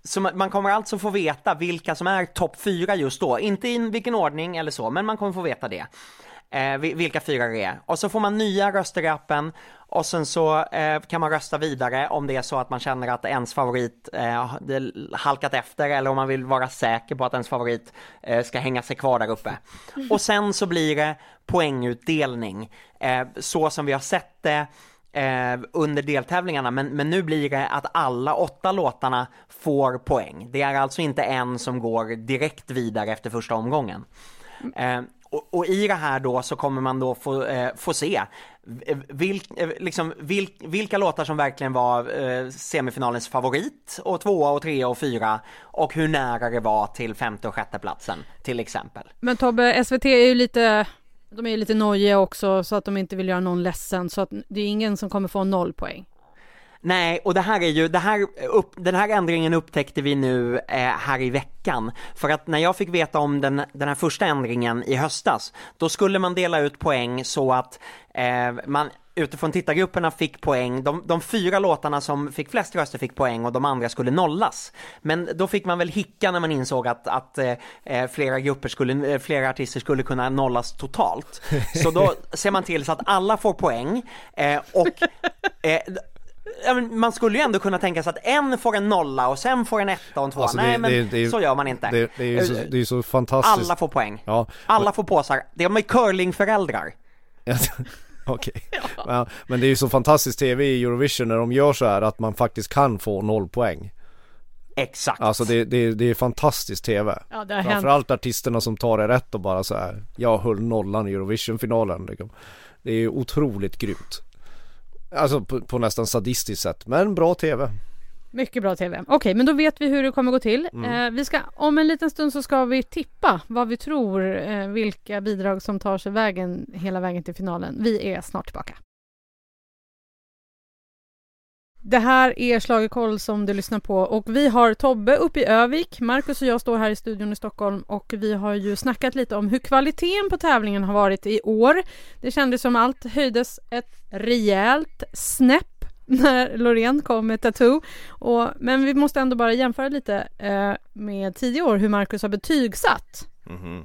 så man kommer alltså få veta vilka som är topp fyra just då, inte i vilken ordning eller så, men man kommer få veta det. Eh, vilka fyra det är. Och så får man nya röster i appen och sen så eh, kan man rösta vidare om det är så att man känner att ens favorit eh, det halkat efter eller om man vill vara säker på att ens favorit eh, ska hänga sig kvar där uppe. Och sen så blir det poängutdelning, eh, så som vi har sett det eh, under deltävlingarna, men, men nu blir det att alla åtta låtarna får poäng. Det är alltså inte en som går direkt vidare efter första omgången. Eh, och, och i det här då så kommer man då få, eh, få se eh, vilk, eh, liksom, vilk, vilka låtar som verkligen var eh, semifinalens favorit och tvåa och trea och fyra och hur nära det var till femte och sjätte platsen till exempel. Men Tobbe, SVT är ju lite, de är lite nojiga också så att de inte vill göra någon ledsen så att det är ingen som kommer få noll poäng. Nej, och det här är ju, det här upp, den här ändringen upptäckte vi nu eh, här i veckan. För att när jag fick veta om den, den här första ändringen i höstas, då skulle man dela ut poäng så att eh, man utifrån tittargrupperna fick poäng, de, de fyra låtarna som fick flest röster fick poäng och de andra skulle nollas. Men då fick man väl hicka när man insåg att, att eh, flera grupper skulle, eh, flera artister skulle kunna nollas totalt. Så då ser man till så att alla får poäng eh, och eh, man skulle ju ändå kunna tänka sig att en får en nolla och sen får en etta och en tvåa. Alltså, det- Nej men det- det- så gör man inte. Det, det är ju så, det är så fantastiskt. Alla får poäng. Ja, Alla får påsar. De är curlingföräldrar. [laughs] [laughs] Okej. [laughs] Ja, men det är ju så fantastiskt tv i Eurovision när de gör så här att man faktiskt kan få noll poäng. Exakt. Alltså det, det, det är fantastiskt tv. Ja, det har hänt. Framförallt artisterna som tar det rätt och bara så här. Jag höll nollan i Eurovision-finalen. Liksom. Det är otroligt grymt. Alltså på, på nästan sadistiskt sätt. Men bra tv. Mycket bra TV. Okej, men då vet vi hur det kommer gå till. Mm. Eh, vi ska, om en liten stund så ska vi tippa vad vi tror, eh, vilka bidrag som tar sig vägen hela vägen till finalen. Vi är snart tillbaka. Det här är Schlagerkoll som du lyssnar på och vi har Tobbe uppe i Övik. Marcus och jag står här i studion i Stockholm och vi har ju snackat lite om hur kvaliteten på tävlingen har varit i år. Det kändes som allt höjdes ett rejält snäpp [laughs] när Loreen kom med Tattoo. Och, men vi måste ändå bara jämföra lite eh, med tidigare år hur Marcus har betygsatt. Mhm.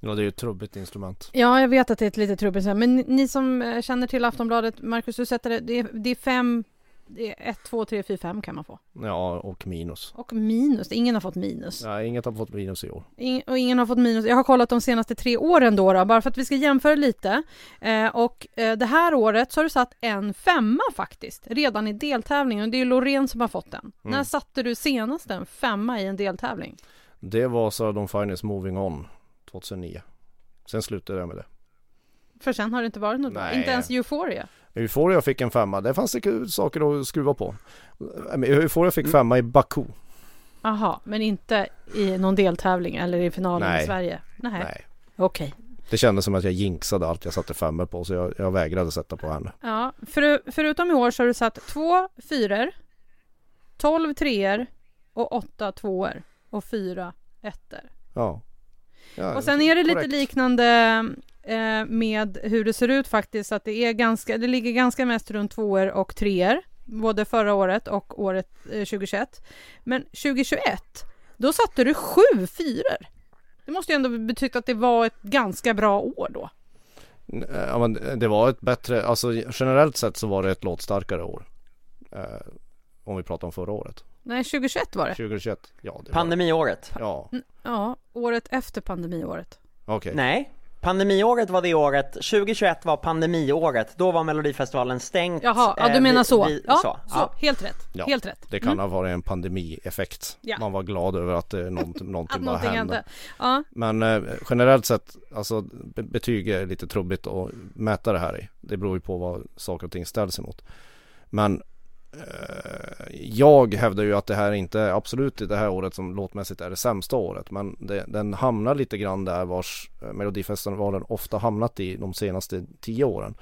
Ja det är ju ett trubbigt instrument. Ja, jag vet att det är ett lite trubbigt här, men ni, ni som eh, känner till Aftonbladet, Marcus, du sätter det, det är, det är fem, det är ett, två, tre, fyra, fem kan man få. Ja och minus. Och minus, ingen har fått minus. Ja, inget har fått minus i år. Ing, och ingen har fått minus. Jag har kollat de senaste tre åren då, då bara för att vi ska jämföra lite. Eh, och eh, det här året så har du satt en femma faktiskt, redan i deltävlingen. Och det är Loreen som har fått den. När satte du senast en femma i en deltävling? Det var så de Finest Moving On 2009. Sen slutade jag med det. För sen har det inte varit något. Nej. Inte ens Euphoria. Euphoria fick en femma. Det fanns det saker att skruva på. Men Euphoria fick femma i Baku. Aha, men inte i någon deltävling eller i finalen i Nej. Sverige? Nej. Nej. Okej. Det kändes som att jag jinxade allt jag satte femmor på så jag, jag vägrade sätta på henne. Ja, för, förutom i år så har du satt två fyror, tolv treor och åtta tvåor och fyra ettor. Ja. ja Och sen är det lite korrekt. liknande eh, med hur det ser ut faktiskt, att det är ganska, det ligger ganska mest runt tvåor och treor, både förra året och året eh, 2021. Men 2021, då satte du sju fyror. Det måste ju ändå betyda att det var ett ganska bra år då. Ja, men det var ett bättre, alltså generellt sett så var det ett låtstarkare år. Eh, om vi pratar om förra året. Nej, 2021 var det. 2021. Ja, det var Pandemiåret. Ja, Ja, året efter pandemiåret. okej. Nej. Pandemiåret var det året, 2021 var pandemiåret, då var Melodifestivalen stängt. Jaha, ja, eh, du menar vi- så. vi- ja, så, så. ja. Helt rätt. Ja, Helt rätt. Det kan Mm. ha varit en pandemieffekt. Ja. Man var glad över att det, någonting, [laughs] någonting bara någonting hände. Ja, Men eh, generellt sett, alltså be- betyg är lite trubbigt att mäta det här i. Det beror ju på vad saker och ting ställs emot. Men eh, jag hävdar ju att det här inte är absolut det här året som låtmässigt är det sämsta året. Men det, den hamnar lite grann där vars eh, Melodifestivalen ofta hamnat i de senaste tio åren.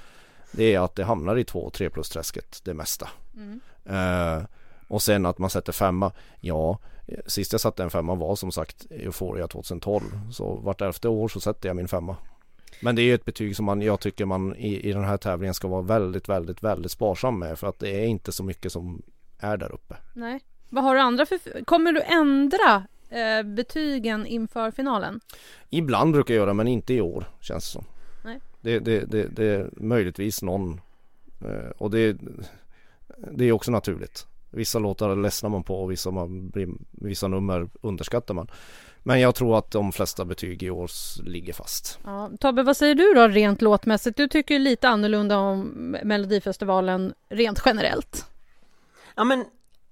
Det är att det hamnar i två och tre plus träsket det mesta. Eh, och sen att man sätter femma. Ja, eh, sist jag satte en femma var som sagt Euphoria 2012. Så vart elfte år så sätter jag min femma. Men det är ju ett betyg som man, jag tycker man i, i den här tävlingen ska vara väldigt, väldigt, väldigt sparsam med. För att det är inte så mycket som är där uppe. nej. Vad har du andra för... Kommer du ändra eh, betygen inför finalen? Ibland brukar jag göra men inte i år känns det som. Nej. Det, det, det, det är möjligtvis någon eh, och det, det är också naturligt. Vissa låtar ledsnar man på och vissa, man blir, vissa nummer underskattar man. Men jag tror att de flesta betyg i år ligger fast. Ja, Tobbe, vad säger du då rent låtmässigt? Du tycker lite annorlunda om Melodifestivalen rent generellt. Ja men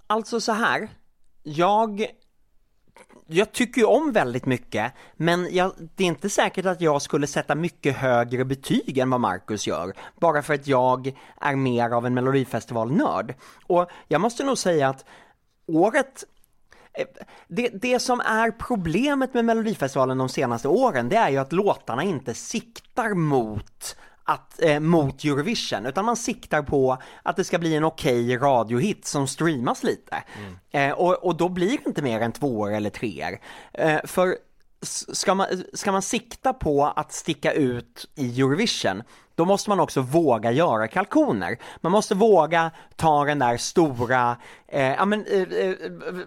alltså så här. Jag jag tycker ju om väldigt mycket, men jag, det är inte säkert att jag skulle sätta mycket högre betyg än vad Marcus gör, bara för att jag är mer av en melodifestivalnörd. Och jag måste nog säga att året det, det som är problemet med Melodifestivalen de senaste åren, det är ju att låtarna inte siktar mot att, eh, mot Eurovision, utan man siktar på att det ska bli en okej okay radiohit som streamas lite. Mm. Eh, och, och då blir det inte mer än tvåor eller treor. Eh, för ska man, ska man sikta på att sticka ut i Eurovision, då måste man också våga göra kalkoner. Man måste våga ta den där stora, eh, ja men, eh, eh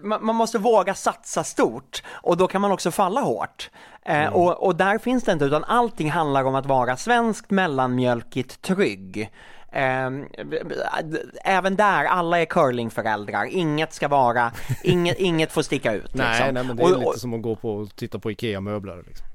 man måste våga satsa stort och då kan man också falla hårt. Eh, mm. och, och där finns det inte, utan allting handlar om att vara svenskt, mellanmjölkigt, trygg. Ehm, även där, alla är curlingföräldrar, inget ska vara, [laughs] inget, inget får sticka ut. Nej, liksom. nej men det är och, lite som att gå på och titta på IKEA-möbler liksom.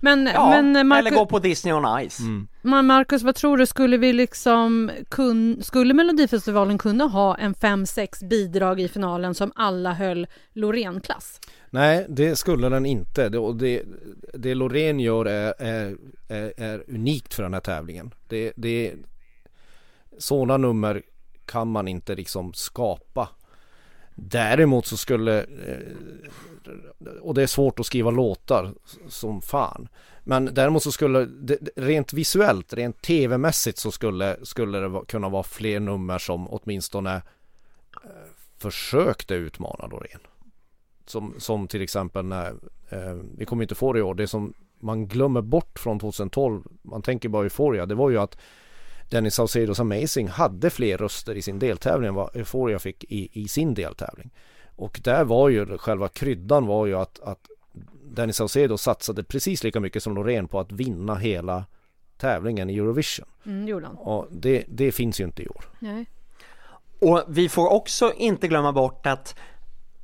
Men, ja, men Marcus, eller gå på Disney on Ice. Mm. Men Marcus, vad tror du, skulle vi liksom kun, skulle Melodifestivalen kunna ha en 5-6 bidrag i finalen som alla höll Loreen-klass? Nej, det skulle den inte. Det, det, det Loreen gör är, är, är, är, unikt för den här tävlingen. Det, det, sådana nummer kan man inte liksom skapa. Däremot så skulle, eh, och det är svårt att skriva låtar som fan. Men däremot så skulle, rent visuellt, rent tv-mässigt så skulle, skulle det kunna vara fler nummer som åtminstone eh, försökte utmana Loreen. Som, som till exempel när, eh, vi kommer inte få det i år, det som man glömmer bort från 2012, man tänker bara Euphoria, det var ju att Dennis Saucedos Amazing hade fler röster i sin deltävling än vad Euphoria fick i, i sin deltävling. Och där var ju själva kryddan var ju att, att Dennis Saucedo satsade precis lika mycket som Loreen på att vinna hela tävlingen i Eurovision. Mm, gjorde han. Och det, det finns ju inte i år. Nej. Och vi får också inte glömma bort att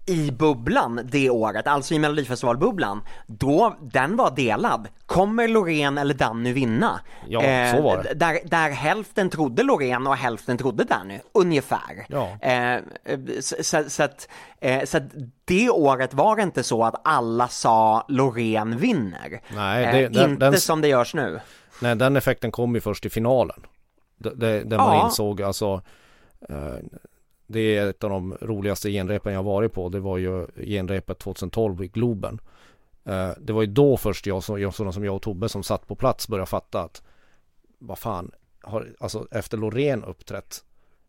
i bubblan det året, alltså i melodifestivalbubblan, då den var delad. Kommer Loreen eller Danny vinna? Ja, eh, så var det. Där, där hälften trodde Loreen och hälften trodde Danny, ungefär. Ja. Eh, så, så, så, att, eh, så att det året var det inte så att alla sa Loreen vinner. Nej, det, eh, den, inte den, som det görs nu. Nej, den effekten kom ju först i finalen. Där man ja. insåg alltså eh, det är ett av de roligaste genrepen jag varit på. Det var ju genrepet 2012 i Globen. Eh, det var ju då först jag, sådana som jag och Tobbe som satt på plats började fatta att vad fan, har, alltså efter Loreen uppträtt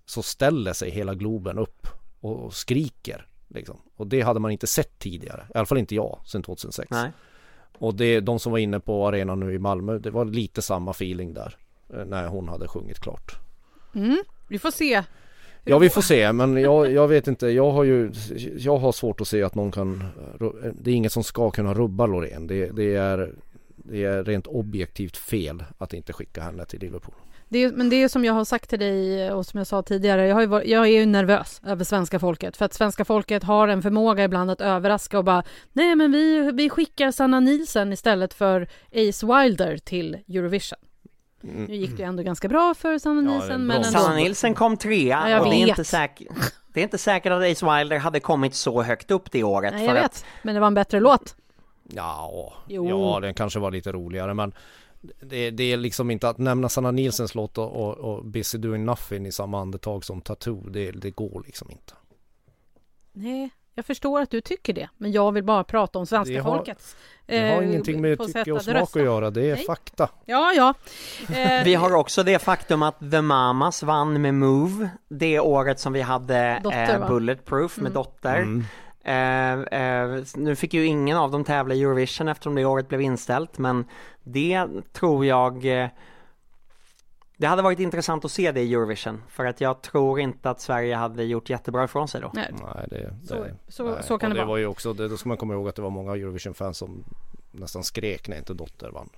så ställer sig hela Globen upp och, skriker. Liksom. Och det hade man inte sett tidigare, i alla fall inte jag, sedan 2006. Nej. Och det, de som var inne på arenan nu i Malmö, det var lite samma feeling där eh, när hon hade sjungit klart. Mm, vi får se Ja vi får se men jag, jag vet inte, jag har ju Jag har svårt att se att någon kan Det är inget som ska kunna rubba Loreen. Det, det är Det är rent objektivt fel att inte skicka henne till Liverpool. Det är, men det är som jag har sagt till dig och som jag sa tidigare, jag, har varit, jag är ju nervös över svenska folket. För att svenska folket har en förmåga ibland att överraska och bara nej men vi, vi skickar Sanna Nielsen istället för Ace Wilder till Eurovision. Mm. Nu gick det ju ändå ganska bra för Sanna Nielsen. Ja, men ändå. Sanna Nielsen kom trea ja, och det är, inte säkert, det är inte säkert att Ace Wilder hade kommit så högt upp det året. Nej, jag vet, att... men det var en bättre låt. Ja, ja, den kanske var lite roligare men det, det, är liksom inte att nämna Sanna Nielsens låt och, och, och Busy Doing Nothing i samma andetag som Tattoo, det, det går liksom inte. Nej, jag förstår att du tycker det, men jag vill bara prata om svenska det har, folkets Det har eh, ingenting med tycke och smak att göra, det är Nej. fakta. Ja, ja. Eh, [laughs] vi har också det faktum att The Mamas vann med Move det året som vi hade dotter, eh, Bulletproof med mm. Dotter. Mm. Eh, eh, nu fick ju ingen av dem tävla i Eurovision eftersom det året blev inställt men det tror jag eh, Det hade varit intressant att se det i Eurovision, för att jag tror inte att Sverige hade gjort jättebra ifrån sig då. Nej, Nej, det, Så- det, så- nej. så kan och det det vara. var ju också, det, då ska man komma ihåg att det var många Eurovision-fans som nästan skrek när inte Dotter vann.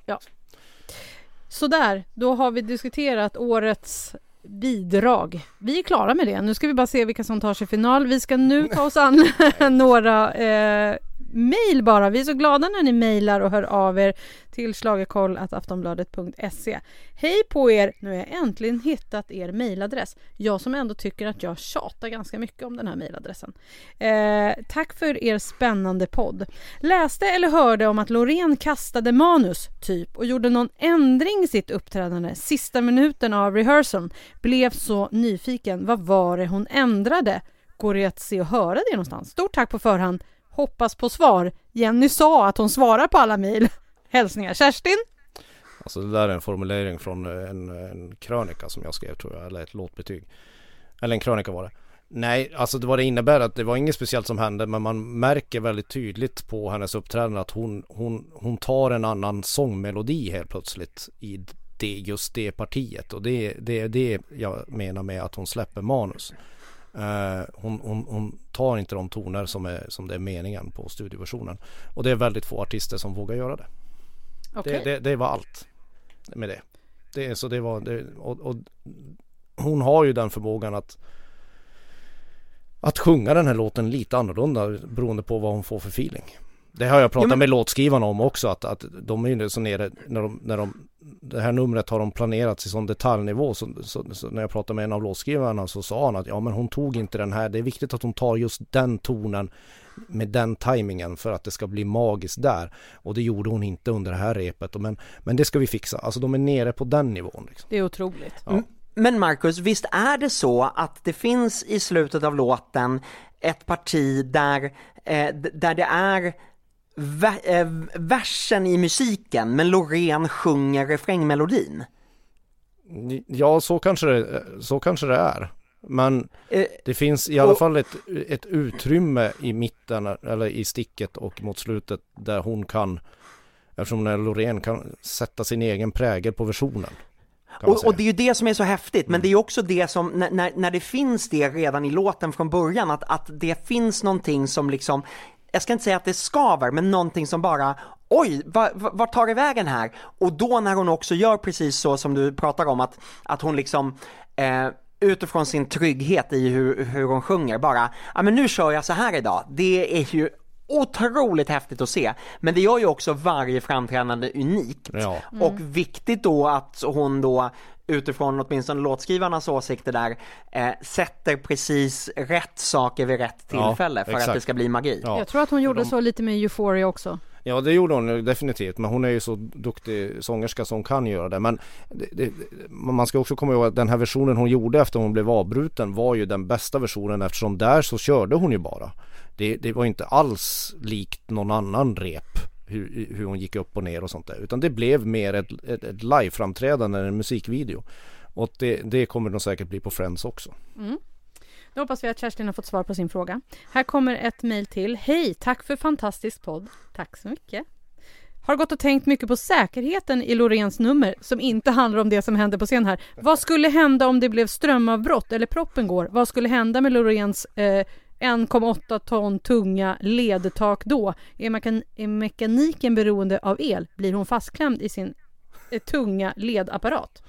Sådär, då har vi diskuterat årets bidrag. Vi är klara med det. Nu ska vi bara se vilka som tar sig final. Vi ska nu ta oss an [laughs] några eh, mejl bara. Vi är så glada när ni mejlar och hör av er till schlagerkoll.aftonbladet.se. Hej på er! Nu har jag äntligen hittat er mejladress. Jag som ändå tycker att jag tjatar ganska mycket om den här mejladressen. Eh, tack för er spännande podd. Läste eller hörde om att Loreen kastade manus, typ, och gjorde någon ändring i sitt uppträdande sista minuten av rehearseln. Blev så nyfiken. Vad var det hon ändrade? Går det att se och höra det någonstans? Stort tack på förhand. Hoppas på svar. Jenny sa att hon svarar på alla mejl. [laughs] Hälsningar Kerstin. Alltså det där är en formulering från eh, en, en krönika som jag skrev tror jag, eller ett låtbetyg. Eller en krönika var det. Nej, alltså det vad det innebär att det var inget speciellt som hände men man märker väldigt tydligt på hennes uppträdande att hon, hon, hon tar en annan sångmelodi helt plötsligt i det, just det partiet och det, det är det jag menar med att hon släpper manus. Eh, hon, hon, hon tar inte de toner som, är, som det är meningen på studioversionen och det är väldigt få artister som vågar göra det. Okej. Det, det, det var allt med det. det så det var, det, och, och hon har ju den förmågan att att sjunga den här låten lite annorlunda beroende på vad hon får för feeling. Det har jag pratat Ja, men- med låtskrivarna om också att, att de är ju så nere när de, när de det här numret har de planerat till sån detaljnivå så, så, så när jag pratade med en av låtskrivarna så sa han att ja men hon tog inte den här, det är viktigt att hon tar just den tonen med den tajmingen för att det ska bli magiskt där. Och det gjorde hon inte under det här repet. Men, men det ska vi fixa. Alltså de är nere på den nivån. Liksom. Det är otroligt. Ja. Men Marcus, visst är det så att det finns i slutet av låten ett parti där, eh, där det är versen i musiken, men Loreen sjunger refrängmelodin? Ja, så kanske det, så kanske det är. Men Eh, det finns i alla fall ett, ett utrymme i mitten eller i sticket och mot slutet där hon kan Eftersom Loreen kan sätta sin egen prägel på versionen. Och, och det är ju det som är så häftigt, men det är också det som, när, när, när det finns det redan i låten från början, att, att det finns någonting som liksom, jag ska inte säga att det skaver, men någonting som bara, oj, vad va, vart tar det vägen här? Och då när hon också gör precis så som du pratar om, att, att hon liksom, eh, utifrån sin trygghet i hur, hur hon sjunger, bara, ja men nu kör jag så här idag, det är ju otroligt häftigt att se, men det gör ju också varje framträdande unikt. Ja. Och viktigt då att hon då utifrån åtminstone låtskrivarnas åsikter där eh, sätter precis rätt saker vid rätt Ja, tillfälle för att exakt. det ska bli magi. Ja. Jag tror att hon gjorde de- så lite med Euphoria också. Ja det gjorde hon definitivt men hon är ju så duktig sångerska som kan göra det men det, det, man ska också komma ihåg att den här versionen hon gjorde efter hon blev avbruten var ju den bästa versionen eftersom där så körde hon ju bara. Det, det var inte alls likt någon annan rep hur, hur hon gick upp och ner och sånt där utan det blev mer ett, ett, ett liveframträdande än en musikvideo. Och det, det kommer nog säkert bli på Friends också. Mm. Nu hoppas vi att Kerstin har fått svar på sin fråga. Här kommer ett mejl till. Hej, tack för fantastisk podd. Tack så mycket. Har gått och tänkt mycket på säkerheten i Loreens nummer som inte handlar om det som hände på scen här. Vad skulle hända om det blev strömavbrott eller proppen går? Vad skulle hända med Loreens eh, 1,8 ton tunga ledtak då? Är, mekan- är mekaniken beroende av el? Blir hon fastklämd i sin eh, tunga ledapparat?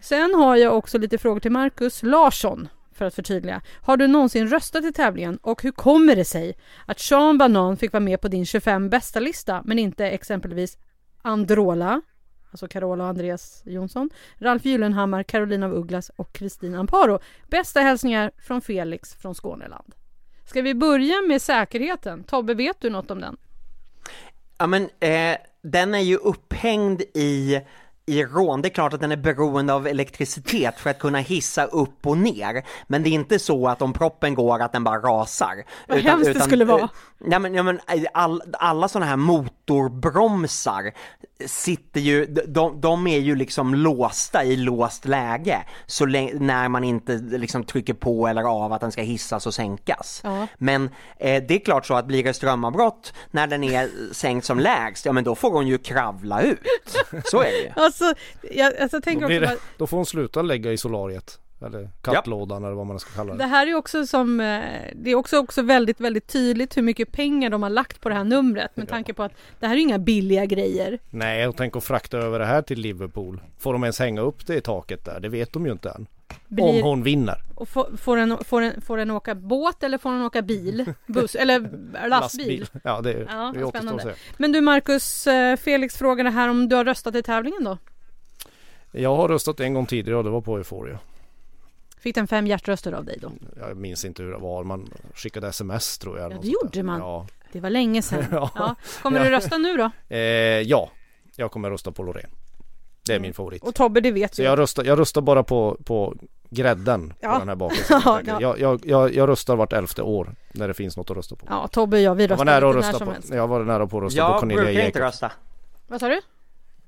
Sen har jag också lite frågor till Marcus Larsson för att förtydliga. Har du någonsin röstat i tävlingen och hur kommer det sig att Sean Banan fick vara med på din 25 bästa lista men inte exempelvis Androla, alltså Carola och Andreas Jonsson, Ralf Gyllenhammar, Carolina af Ugglas och Kristin Amparo. Bästa hälsningar från Felix från Skåneland. Ska vi börja med säkerheten? Tobbe, vet du något om den? Ja men eh, den är ju upphängd i i rån, det är klart att den är beroende av elektricitet för att kunna hissa upp och ner. Men det är inte så att om proppen går att den bara rasar. Vad hemskt det skulle vara. Ja men, ja, men all, alla sådana här motorbromsar sitter ju, de, de är ju liksom låsta i låst läge så när man inte liksom trycker på eller av att den ska hissas och sänkas. Ja. Men eh, det är klart så att blir det strömavbrott när den är sänkt som lägst, ja men då får hon ju kravla ut. Så är det ju. [laughs] Ja, alltså, jag, alltså, tänker Då, det, då får hon sluta lägga i solariet. Eller kattlådan eller vad man ska kalla det det. här är också som, eh, det är också, också väldigt, väldigt tydligt hur mycket pengar de har lagt på det här numret med Ja. tanke på att det här är inga billiga grejer. Nej, och tänk att frakta över det här till Liverpool. Får de ens hänga upp det i taket där? Det vet de ju inte än. Om Blir, hon vinner. och får, får, den, får, den, får den åka båt eller får den åka bil? Buss eller [laughs] lastbil? Ja, det, Ja, det återstår att se. Men du Marcus, eh, Felix frågade här om du har röstat i tävlingen då? Jag har röstat en gång tidigare och det var på Euphoria. Fick den fem hjärtröster av dig då? Jag minns inte hur det var. Man skickade sms tror jag. Ja, det gjorde man. Ja. Det var länge sedan. [laughs] Ja. Kommer du rösta nu då? Eh, ja, jag kommer rösta på Loreen. Det är min favorit. Och Tobbe, det vet Så du. jag röstar, jag röstar bara på, på grädden Ja. på den här bakelsen. [laughs] Ja, jag, ja. jag, jag, jag röstar vart elfte år när det finns något att rösta på. Ja, Tobbe och jag, vi jag var röstar nära att lite när rösta som på, helst. jag var nära på att rösta på Jag Cornelia brukar inte Jacob. rösta. Vad sa du?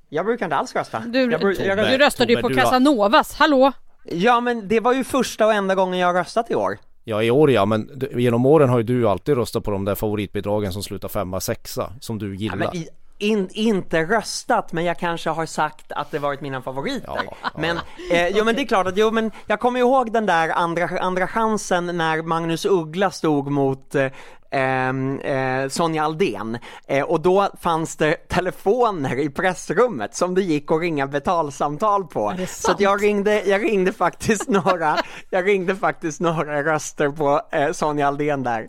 Jag brukar inte alls rösta. Du, jag, bru- jag, Nej, du röstade ju Tobbe, på du har- Casanovas, hallå? ja men det var ju första och enda gången jag har röstat i år. Ja i år ja, men d- genom åren har ju du alltid röstat på de där favoritbidragen som slutar femma, sexa som du Ja, gillar. men i, in, inte röstat, men jag kanske har sagt att det varit mina favoriter. Ja, ja. Men, eh, jo men det är klart att, jo men jag kommer ihåg den där andra, andra chansen när Magnus Uggla stod mot eh, eh, Sonja Aldén eh, och då fanns det telefoner i pressrummet som det gick att ringa betalsamtal på. Så att jag ringde, jag ringde faktiskt några, jag ringde faktiskt några röster på eh, Sonja Aldén där,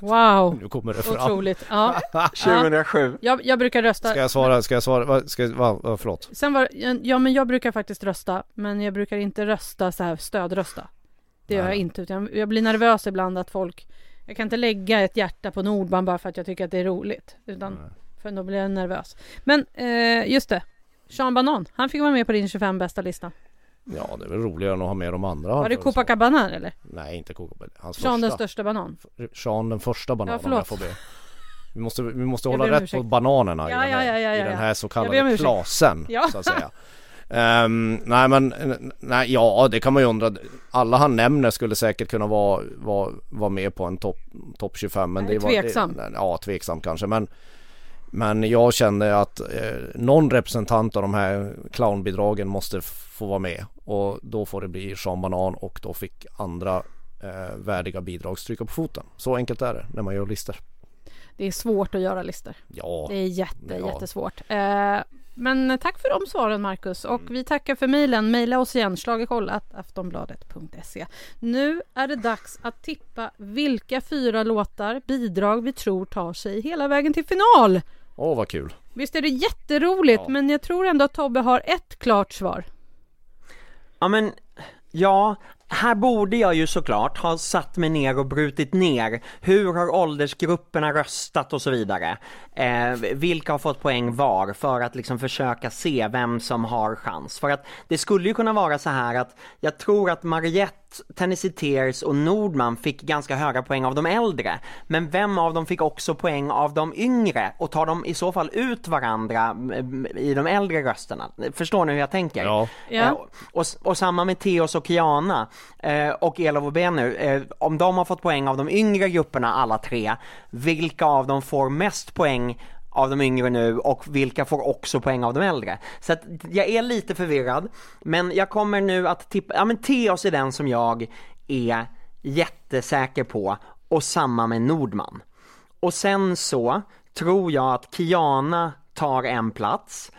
Wow, Nu kommer det fram. otroligt. Ja. [laughs] 2007. Jag, jag brukar rösta. Ska jag svara, ska jag svara, vad, ska jag, vad, vad, förlåt? Sen var ja men jag brukar faktiskt rösta, men jag brukar inte rösta så här stödrösta. Det gör Nej. jag inte, utan jag blir nervös ibland att folk, jag kan inte lägga ett hjärta på Nordband bara för att jag tycker att det är roligt, utan för då blir jag nervös. Men eh, just det, Sean Banan, han fick vara med på din 25 bästa lista. Ja det är väl roligare än att ha med de andra. Var det Copacabana eller? Nej inte Copacabana, hans Sean den första. största banan? Sean den första bananen Ja, om jag får be. Vi måste, vi måste hålla rätt på ursäkt. bananerna Ja, i, den här, ja, ja, ja, i den här så kallade klasen Ja. så att säga. Ehm, nej men, nej ja det kan man ju undra. Alla han nämner skulle säkert kunna vara, vara, vara med på en topp top 25 men Nej, det var tveksam. Det, ja tveksam kanske men men jag kände att eh, någon representant av de här clownbidragen måste få vara med och då får det bli Sean Banan och då fick andra eh, värdiga bidrag stryka på foten. Så enkelt är det när man gör listor. Det är svårt att göra listor. Ja, Det är jätte, Ja. jättesvårt. Eh, men tack för de svaren Marcus och vi tackar för mejlen. Mejla oss igen, schlagerkoll.aftonbladet.se. Nu är det dags att tippa vilka fyra låtar, bidrag vi tror tar sig hela vägen till final. åh vad kul. Visst är det jätteroligt, Ja. men jag tror ändå att Tobbe har ett klart svar. Ja men, ja, här borde jag ju såklart ha satt mig ner och brutit ner. Hur har åldersgrupperna röstat och så vidare. Eh, vilka har fått poäng var för att liksom försöka se vem som har chans. För att det skulle ju kunna vara så här att jag tror att Mariette, Tennessee Tears och Nordman fick ganska höga poäng av de äldre. Men vem av dem fick också poäng av de yngre? Och tar de i så fall ut varandra i de äldre rösterna? Förstår ni hur jag tänker? Ja. Ja. Eh, och, och samma med Theos och Kiana eh, och Elof och Bennu. Eh, om de har fått poäng av de yngre grupperna alla tre, vilka av dem får mest poäng av de yngre nu och vilka får också poäng av de äldre. Så att jag är lite förvirrad, men jag kommer nu att tippa, ja men Teos är den som jag är jättesäker på och samma med Nordman. Och sen så tror jag att Kiana tar en plats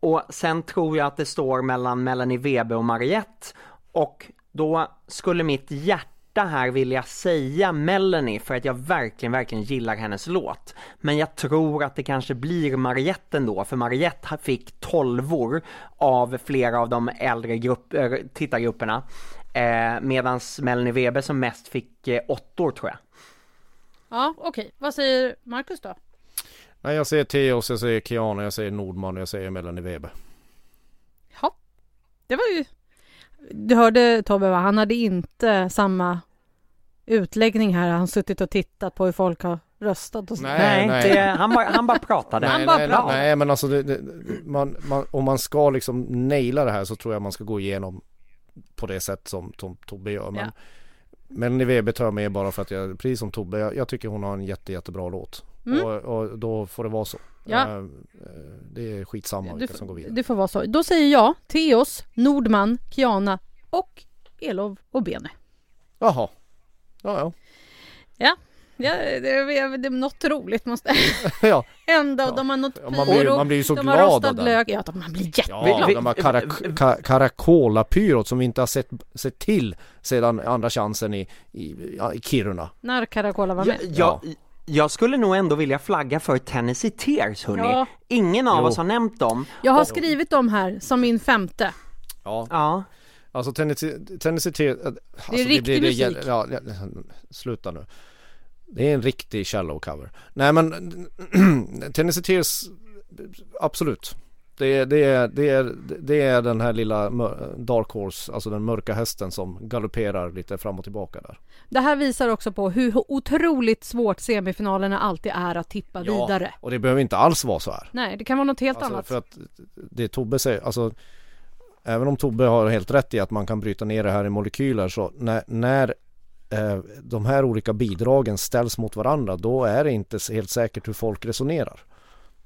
och sen tror jag att det står mellan Melanie Webe och Mariette och då skulle mitt hjärta här vilja säga Melanie för att jag verkligen, verkligen gillar hennes låt. Men jag tror att det kanske blir Mariette ändå, för Mariette fick tolvor av flera av de äldre grupp, äh, tittargrupperna. Eh, Medan Melanie Webe som mest fick eh, åttor tror jag. Ja, okej. Vad säger Marcus då? Nej, jag säger Theos, jag säger Kiana, jag säger Nordman och jag säger Melanie Webe. Ja, det var ju... Du hörde Tobbe, va? han hade inte samma utläggning här. Han har suttit och tittat på hur folk har röstat och så. Nej. Nej, Det, han, bara, han bara pratade. Han Nej, bara nej, pratar. nej men alltså det, det, man, man, om man ska liksom naila det här så tror jag man ska gå igenom på det sätt som Tom, Tobbe gör. Men, Ja. men Webe tar jag med bara för att jag, precis som Tobbe, jag, jag tycker hon har en jätte, jättebra låt. Mm. Och, och då får det vara så. Ja. Eh, eh, Det är skitsamma Du, vilka som går vidare. det får vara så. Då säger jag Theos, Nordman, Kiana och Elov och Bene. Jaha. Ja, Ja, det, det, det är något roligt måste [laughs] ja. ja. hända och Ja. de har något Ja, man blir- pyro, man blir ju så de har glad rostad av den. lök. Ja, man blir jätteglad. Ja, de karak- ka- Caracola-pyrot som vi inte har sett, sett till sedan andra chansen i, i, ja, i Kiruna. När Caracola var med. Jag, jag, jag skulle nog ändå vilja flagga för Tennessee Tears hörni. Ja. Ingen av Jo. oss har nämnt dem. Jag har skrivit dem här som min femte. Ja, Ja. Alltså Tennessee, Tennessee Te- alltså, riktig musik. gäller- ja, ja, sluta nu. Det är en riktig shallow cover. Nej men [clears throat] Tennessee Tears, absolut. Det är, det, är, det, är, det är den här lilla Dark Horse, alltså den mörka hästen som galopperar lite fram och tillbaka där. Det här visar också på hur otroligt svårt semifinalerna alltid är att tippa vidare. och det behöver inte alls vara så här. Nej, det kan vara något helt Alltså, annat. för att det Tobbe säger, alltså Även om Tobbe har helt rätt i att man kan bryta ner det här i molekyler så när, när eh, de här olika bidragen ställs mot varandra då är det inte helt säkert hur folk resonerar.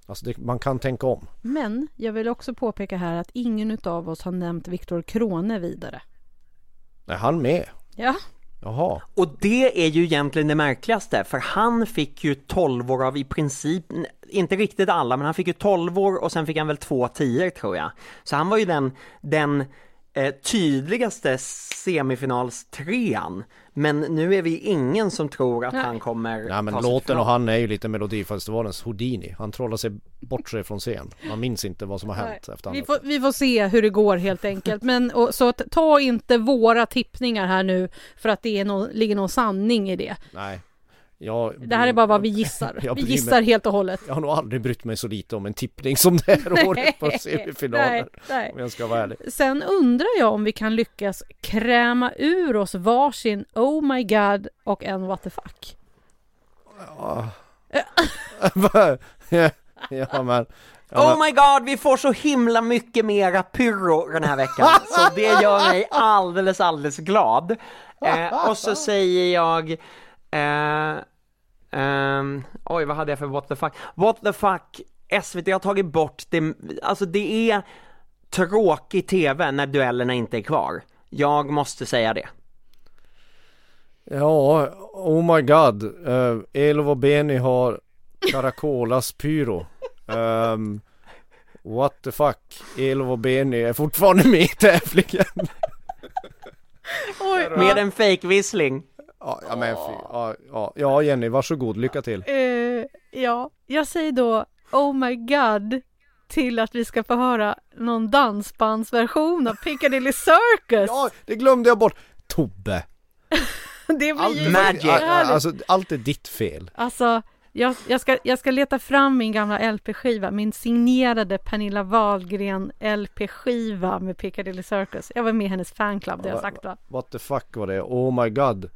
Alltså det, man kan tänka om. Men jag vill också påpeka här att ingen av oss har nämnt Viktor Krone vidare. Är han med? Ja, Jaha. Och det är ju egentligen det märkligaste, för han fick ju 12 år av i princip, inte riktigt alla, men han fick ju 12 år och sen fick han väl två tior tror jag. Så han var ju den, den eh, tydligaste semifinalstrean. Men nu är vi ingen som tror att Nej. han kommer Nej men låten och han är ju lite Melodifestivalens Houdini. Han trollar sig bort sig från scen. Man minns inte vad som har hänt efter vi får, vi får se hur det går helt enkelt. Men, och, så att, ta inte våra tippningar här nu för att det är nå- ligger någon sanning i det. Nej. Jag, Det här är bara vad vi [laughs] gissar. Jag Vi gissar mig. helt och hållet. Jag har nog aldrig brytt mig så lite om en tippning som det här [laughs] året på semifinaler. nej, nej. Om jag ska vara ärlig. Sen undrar jag om vi kan lyckas kräma ur oss varsin Oh my God och en What the fuck. Ja. [laughs] ja men. Ja, Oh my god, vi får så himla mycket mera pyro den här veckan, så det gör mig alldeles, alldeles glad. Eh, och så säger jag, eh, ehm, oj vad hade jag för what the fuck? What the fuck, SVT har tagit bort det, alltså det är tråkig TV när duellerna inte är kvar. Jag måste säga det. ja, oh my god. Uh, Elov och Beni har Caracolas pyro. Ehm, what the fuck. Elov och Beni är fortfarande med i tävlingen. Oj, Med en fake-vissling. Ja, ja men ja, ja, ja Jenny, varsågod, lycka till. Eh, ja, jag säger då Oh my God till att vi ska få höra någon dansbandsversion av Piccadilly [laughs] Circus. Ja, det glömde jag bort. Tobbe. [laughs] det blir Allt, ju Magic. alltså, allt är ditt fel. Alltså, jag, jag, ska, jag ska leta fram min gamla LP-skiva, min signerade Pernilla Wahlgren LP-skiva med Piccadilly Circus. Jag var med i hennes fanclub, det har jag sagt va? What the fuck var det? Oh my god.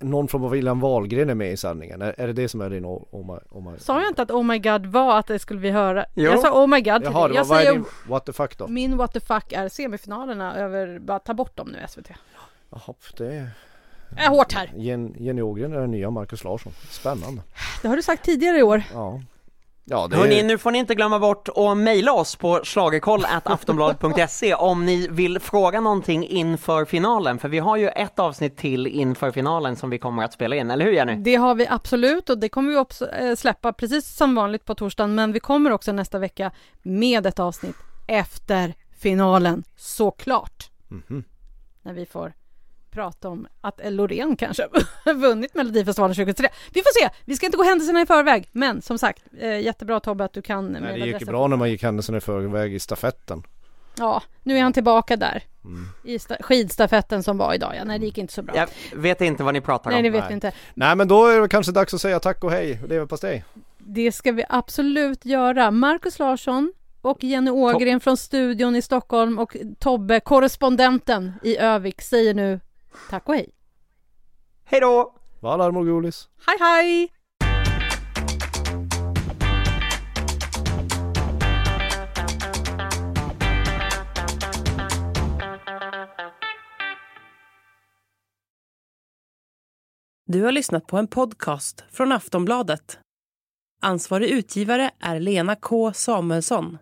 Någon från William Wahlgren är med i sändningen. Är, är det det som är din oh, oh my, oh my Sa jag inte att Oh my God var att det skulle vi höra? Jo. Jag sa Oh my God till Jaha, dig. det Jag säger din what the fuck då? min What the fuck är semifinalerna över, bara ta bort dem nu SVT. Jaha, det är är hårt här. Jen, Jenny Ågren är den nya Marcus Larsson. Spännande. Det har du sagt tidigare i år. Ja. Ja, det Hörni, är... nu får ni inte glömma bort att mejla oss på schlagerkoll.aftonbladet.se [laughs] om ni vill fråga någonting inför finalen, för vi har ju ett avsnitt till inför finalen som vi kommer att spela in, eller hur Jenny? Det har vi absolut och det kommer vi också eh, släppa precis som vanligt på torsdagen. Men vi kommer också nästa vecka med ett avsnitt efter finalen såklart. Mhm. När vi får prata om att Loreen kanske har vunnit Melodifestivalen 2003. Vi får se, vi ska inte gå händelserna i förväg. Men som sagt, eh, jättebra Tobbe att du kan Nej, det gick ju bra när man gick händelserna i förväg i stafetten. Ja, nu är han tillbaka där. Mm. I sta- skidstafetten som var idag. Ja, nej, det gick inte så bra. Jag vet inte vad ni pratar nej, om. det vet Nej. vi inte. Nej men då är det kanske dags att säga tack och hej. Leverpastej. Det ska vi absolut göra. Markus Larsson och Jenny Ågren från studion i Stockholm och Tobbe, korrespondenten i Övik, säger nu tack och hej. Hej då! Valar Morgulis. Hej hej! Du har lyssnat på en podcast från Aftonbladet. Ansvarig utgivare är Lena K Samuelsson.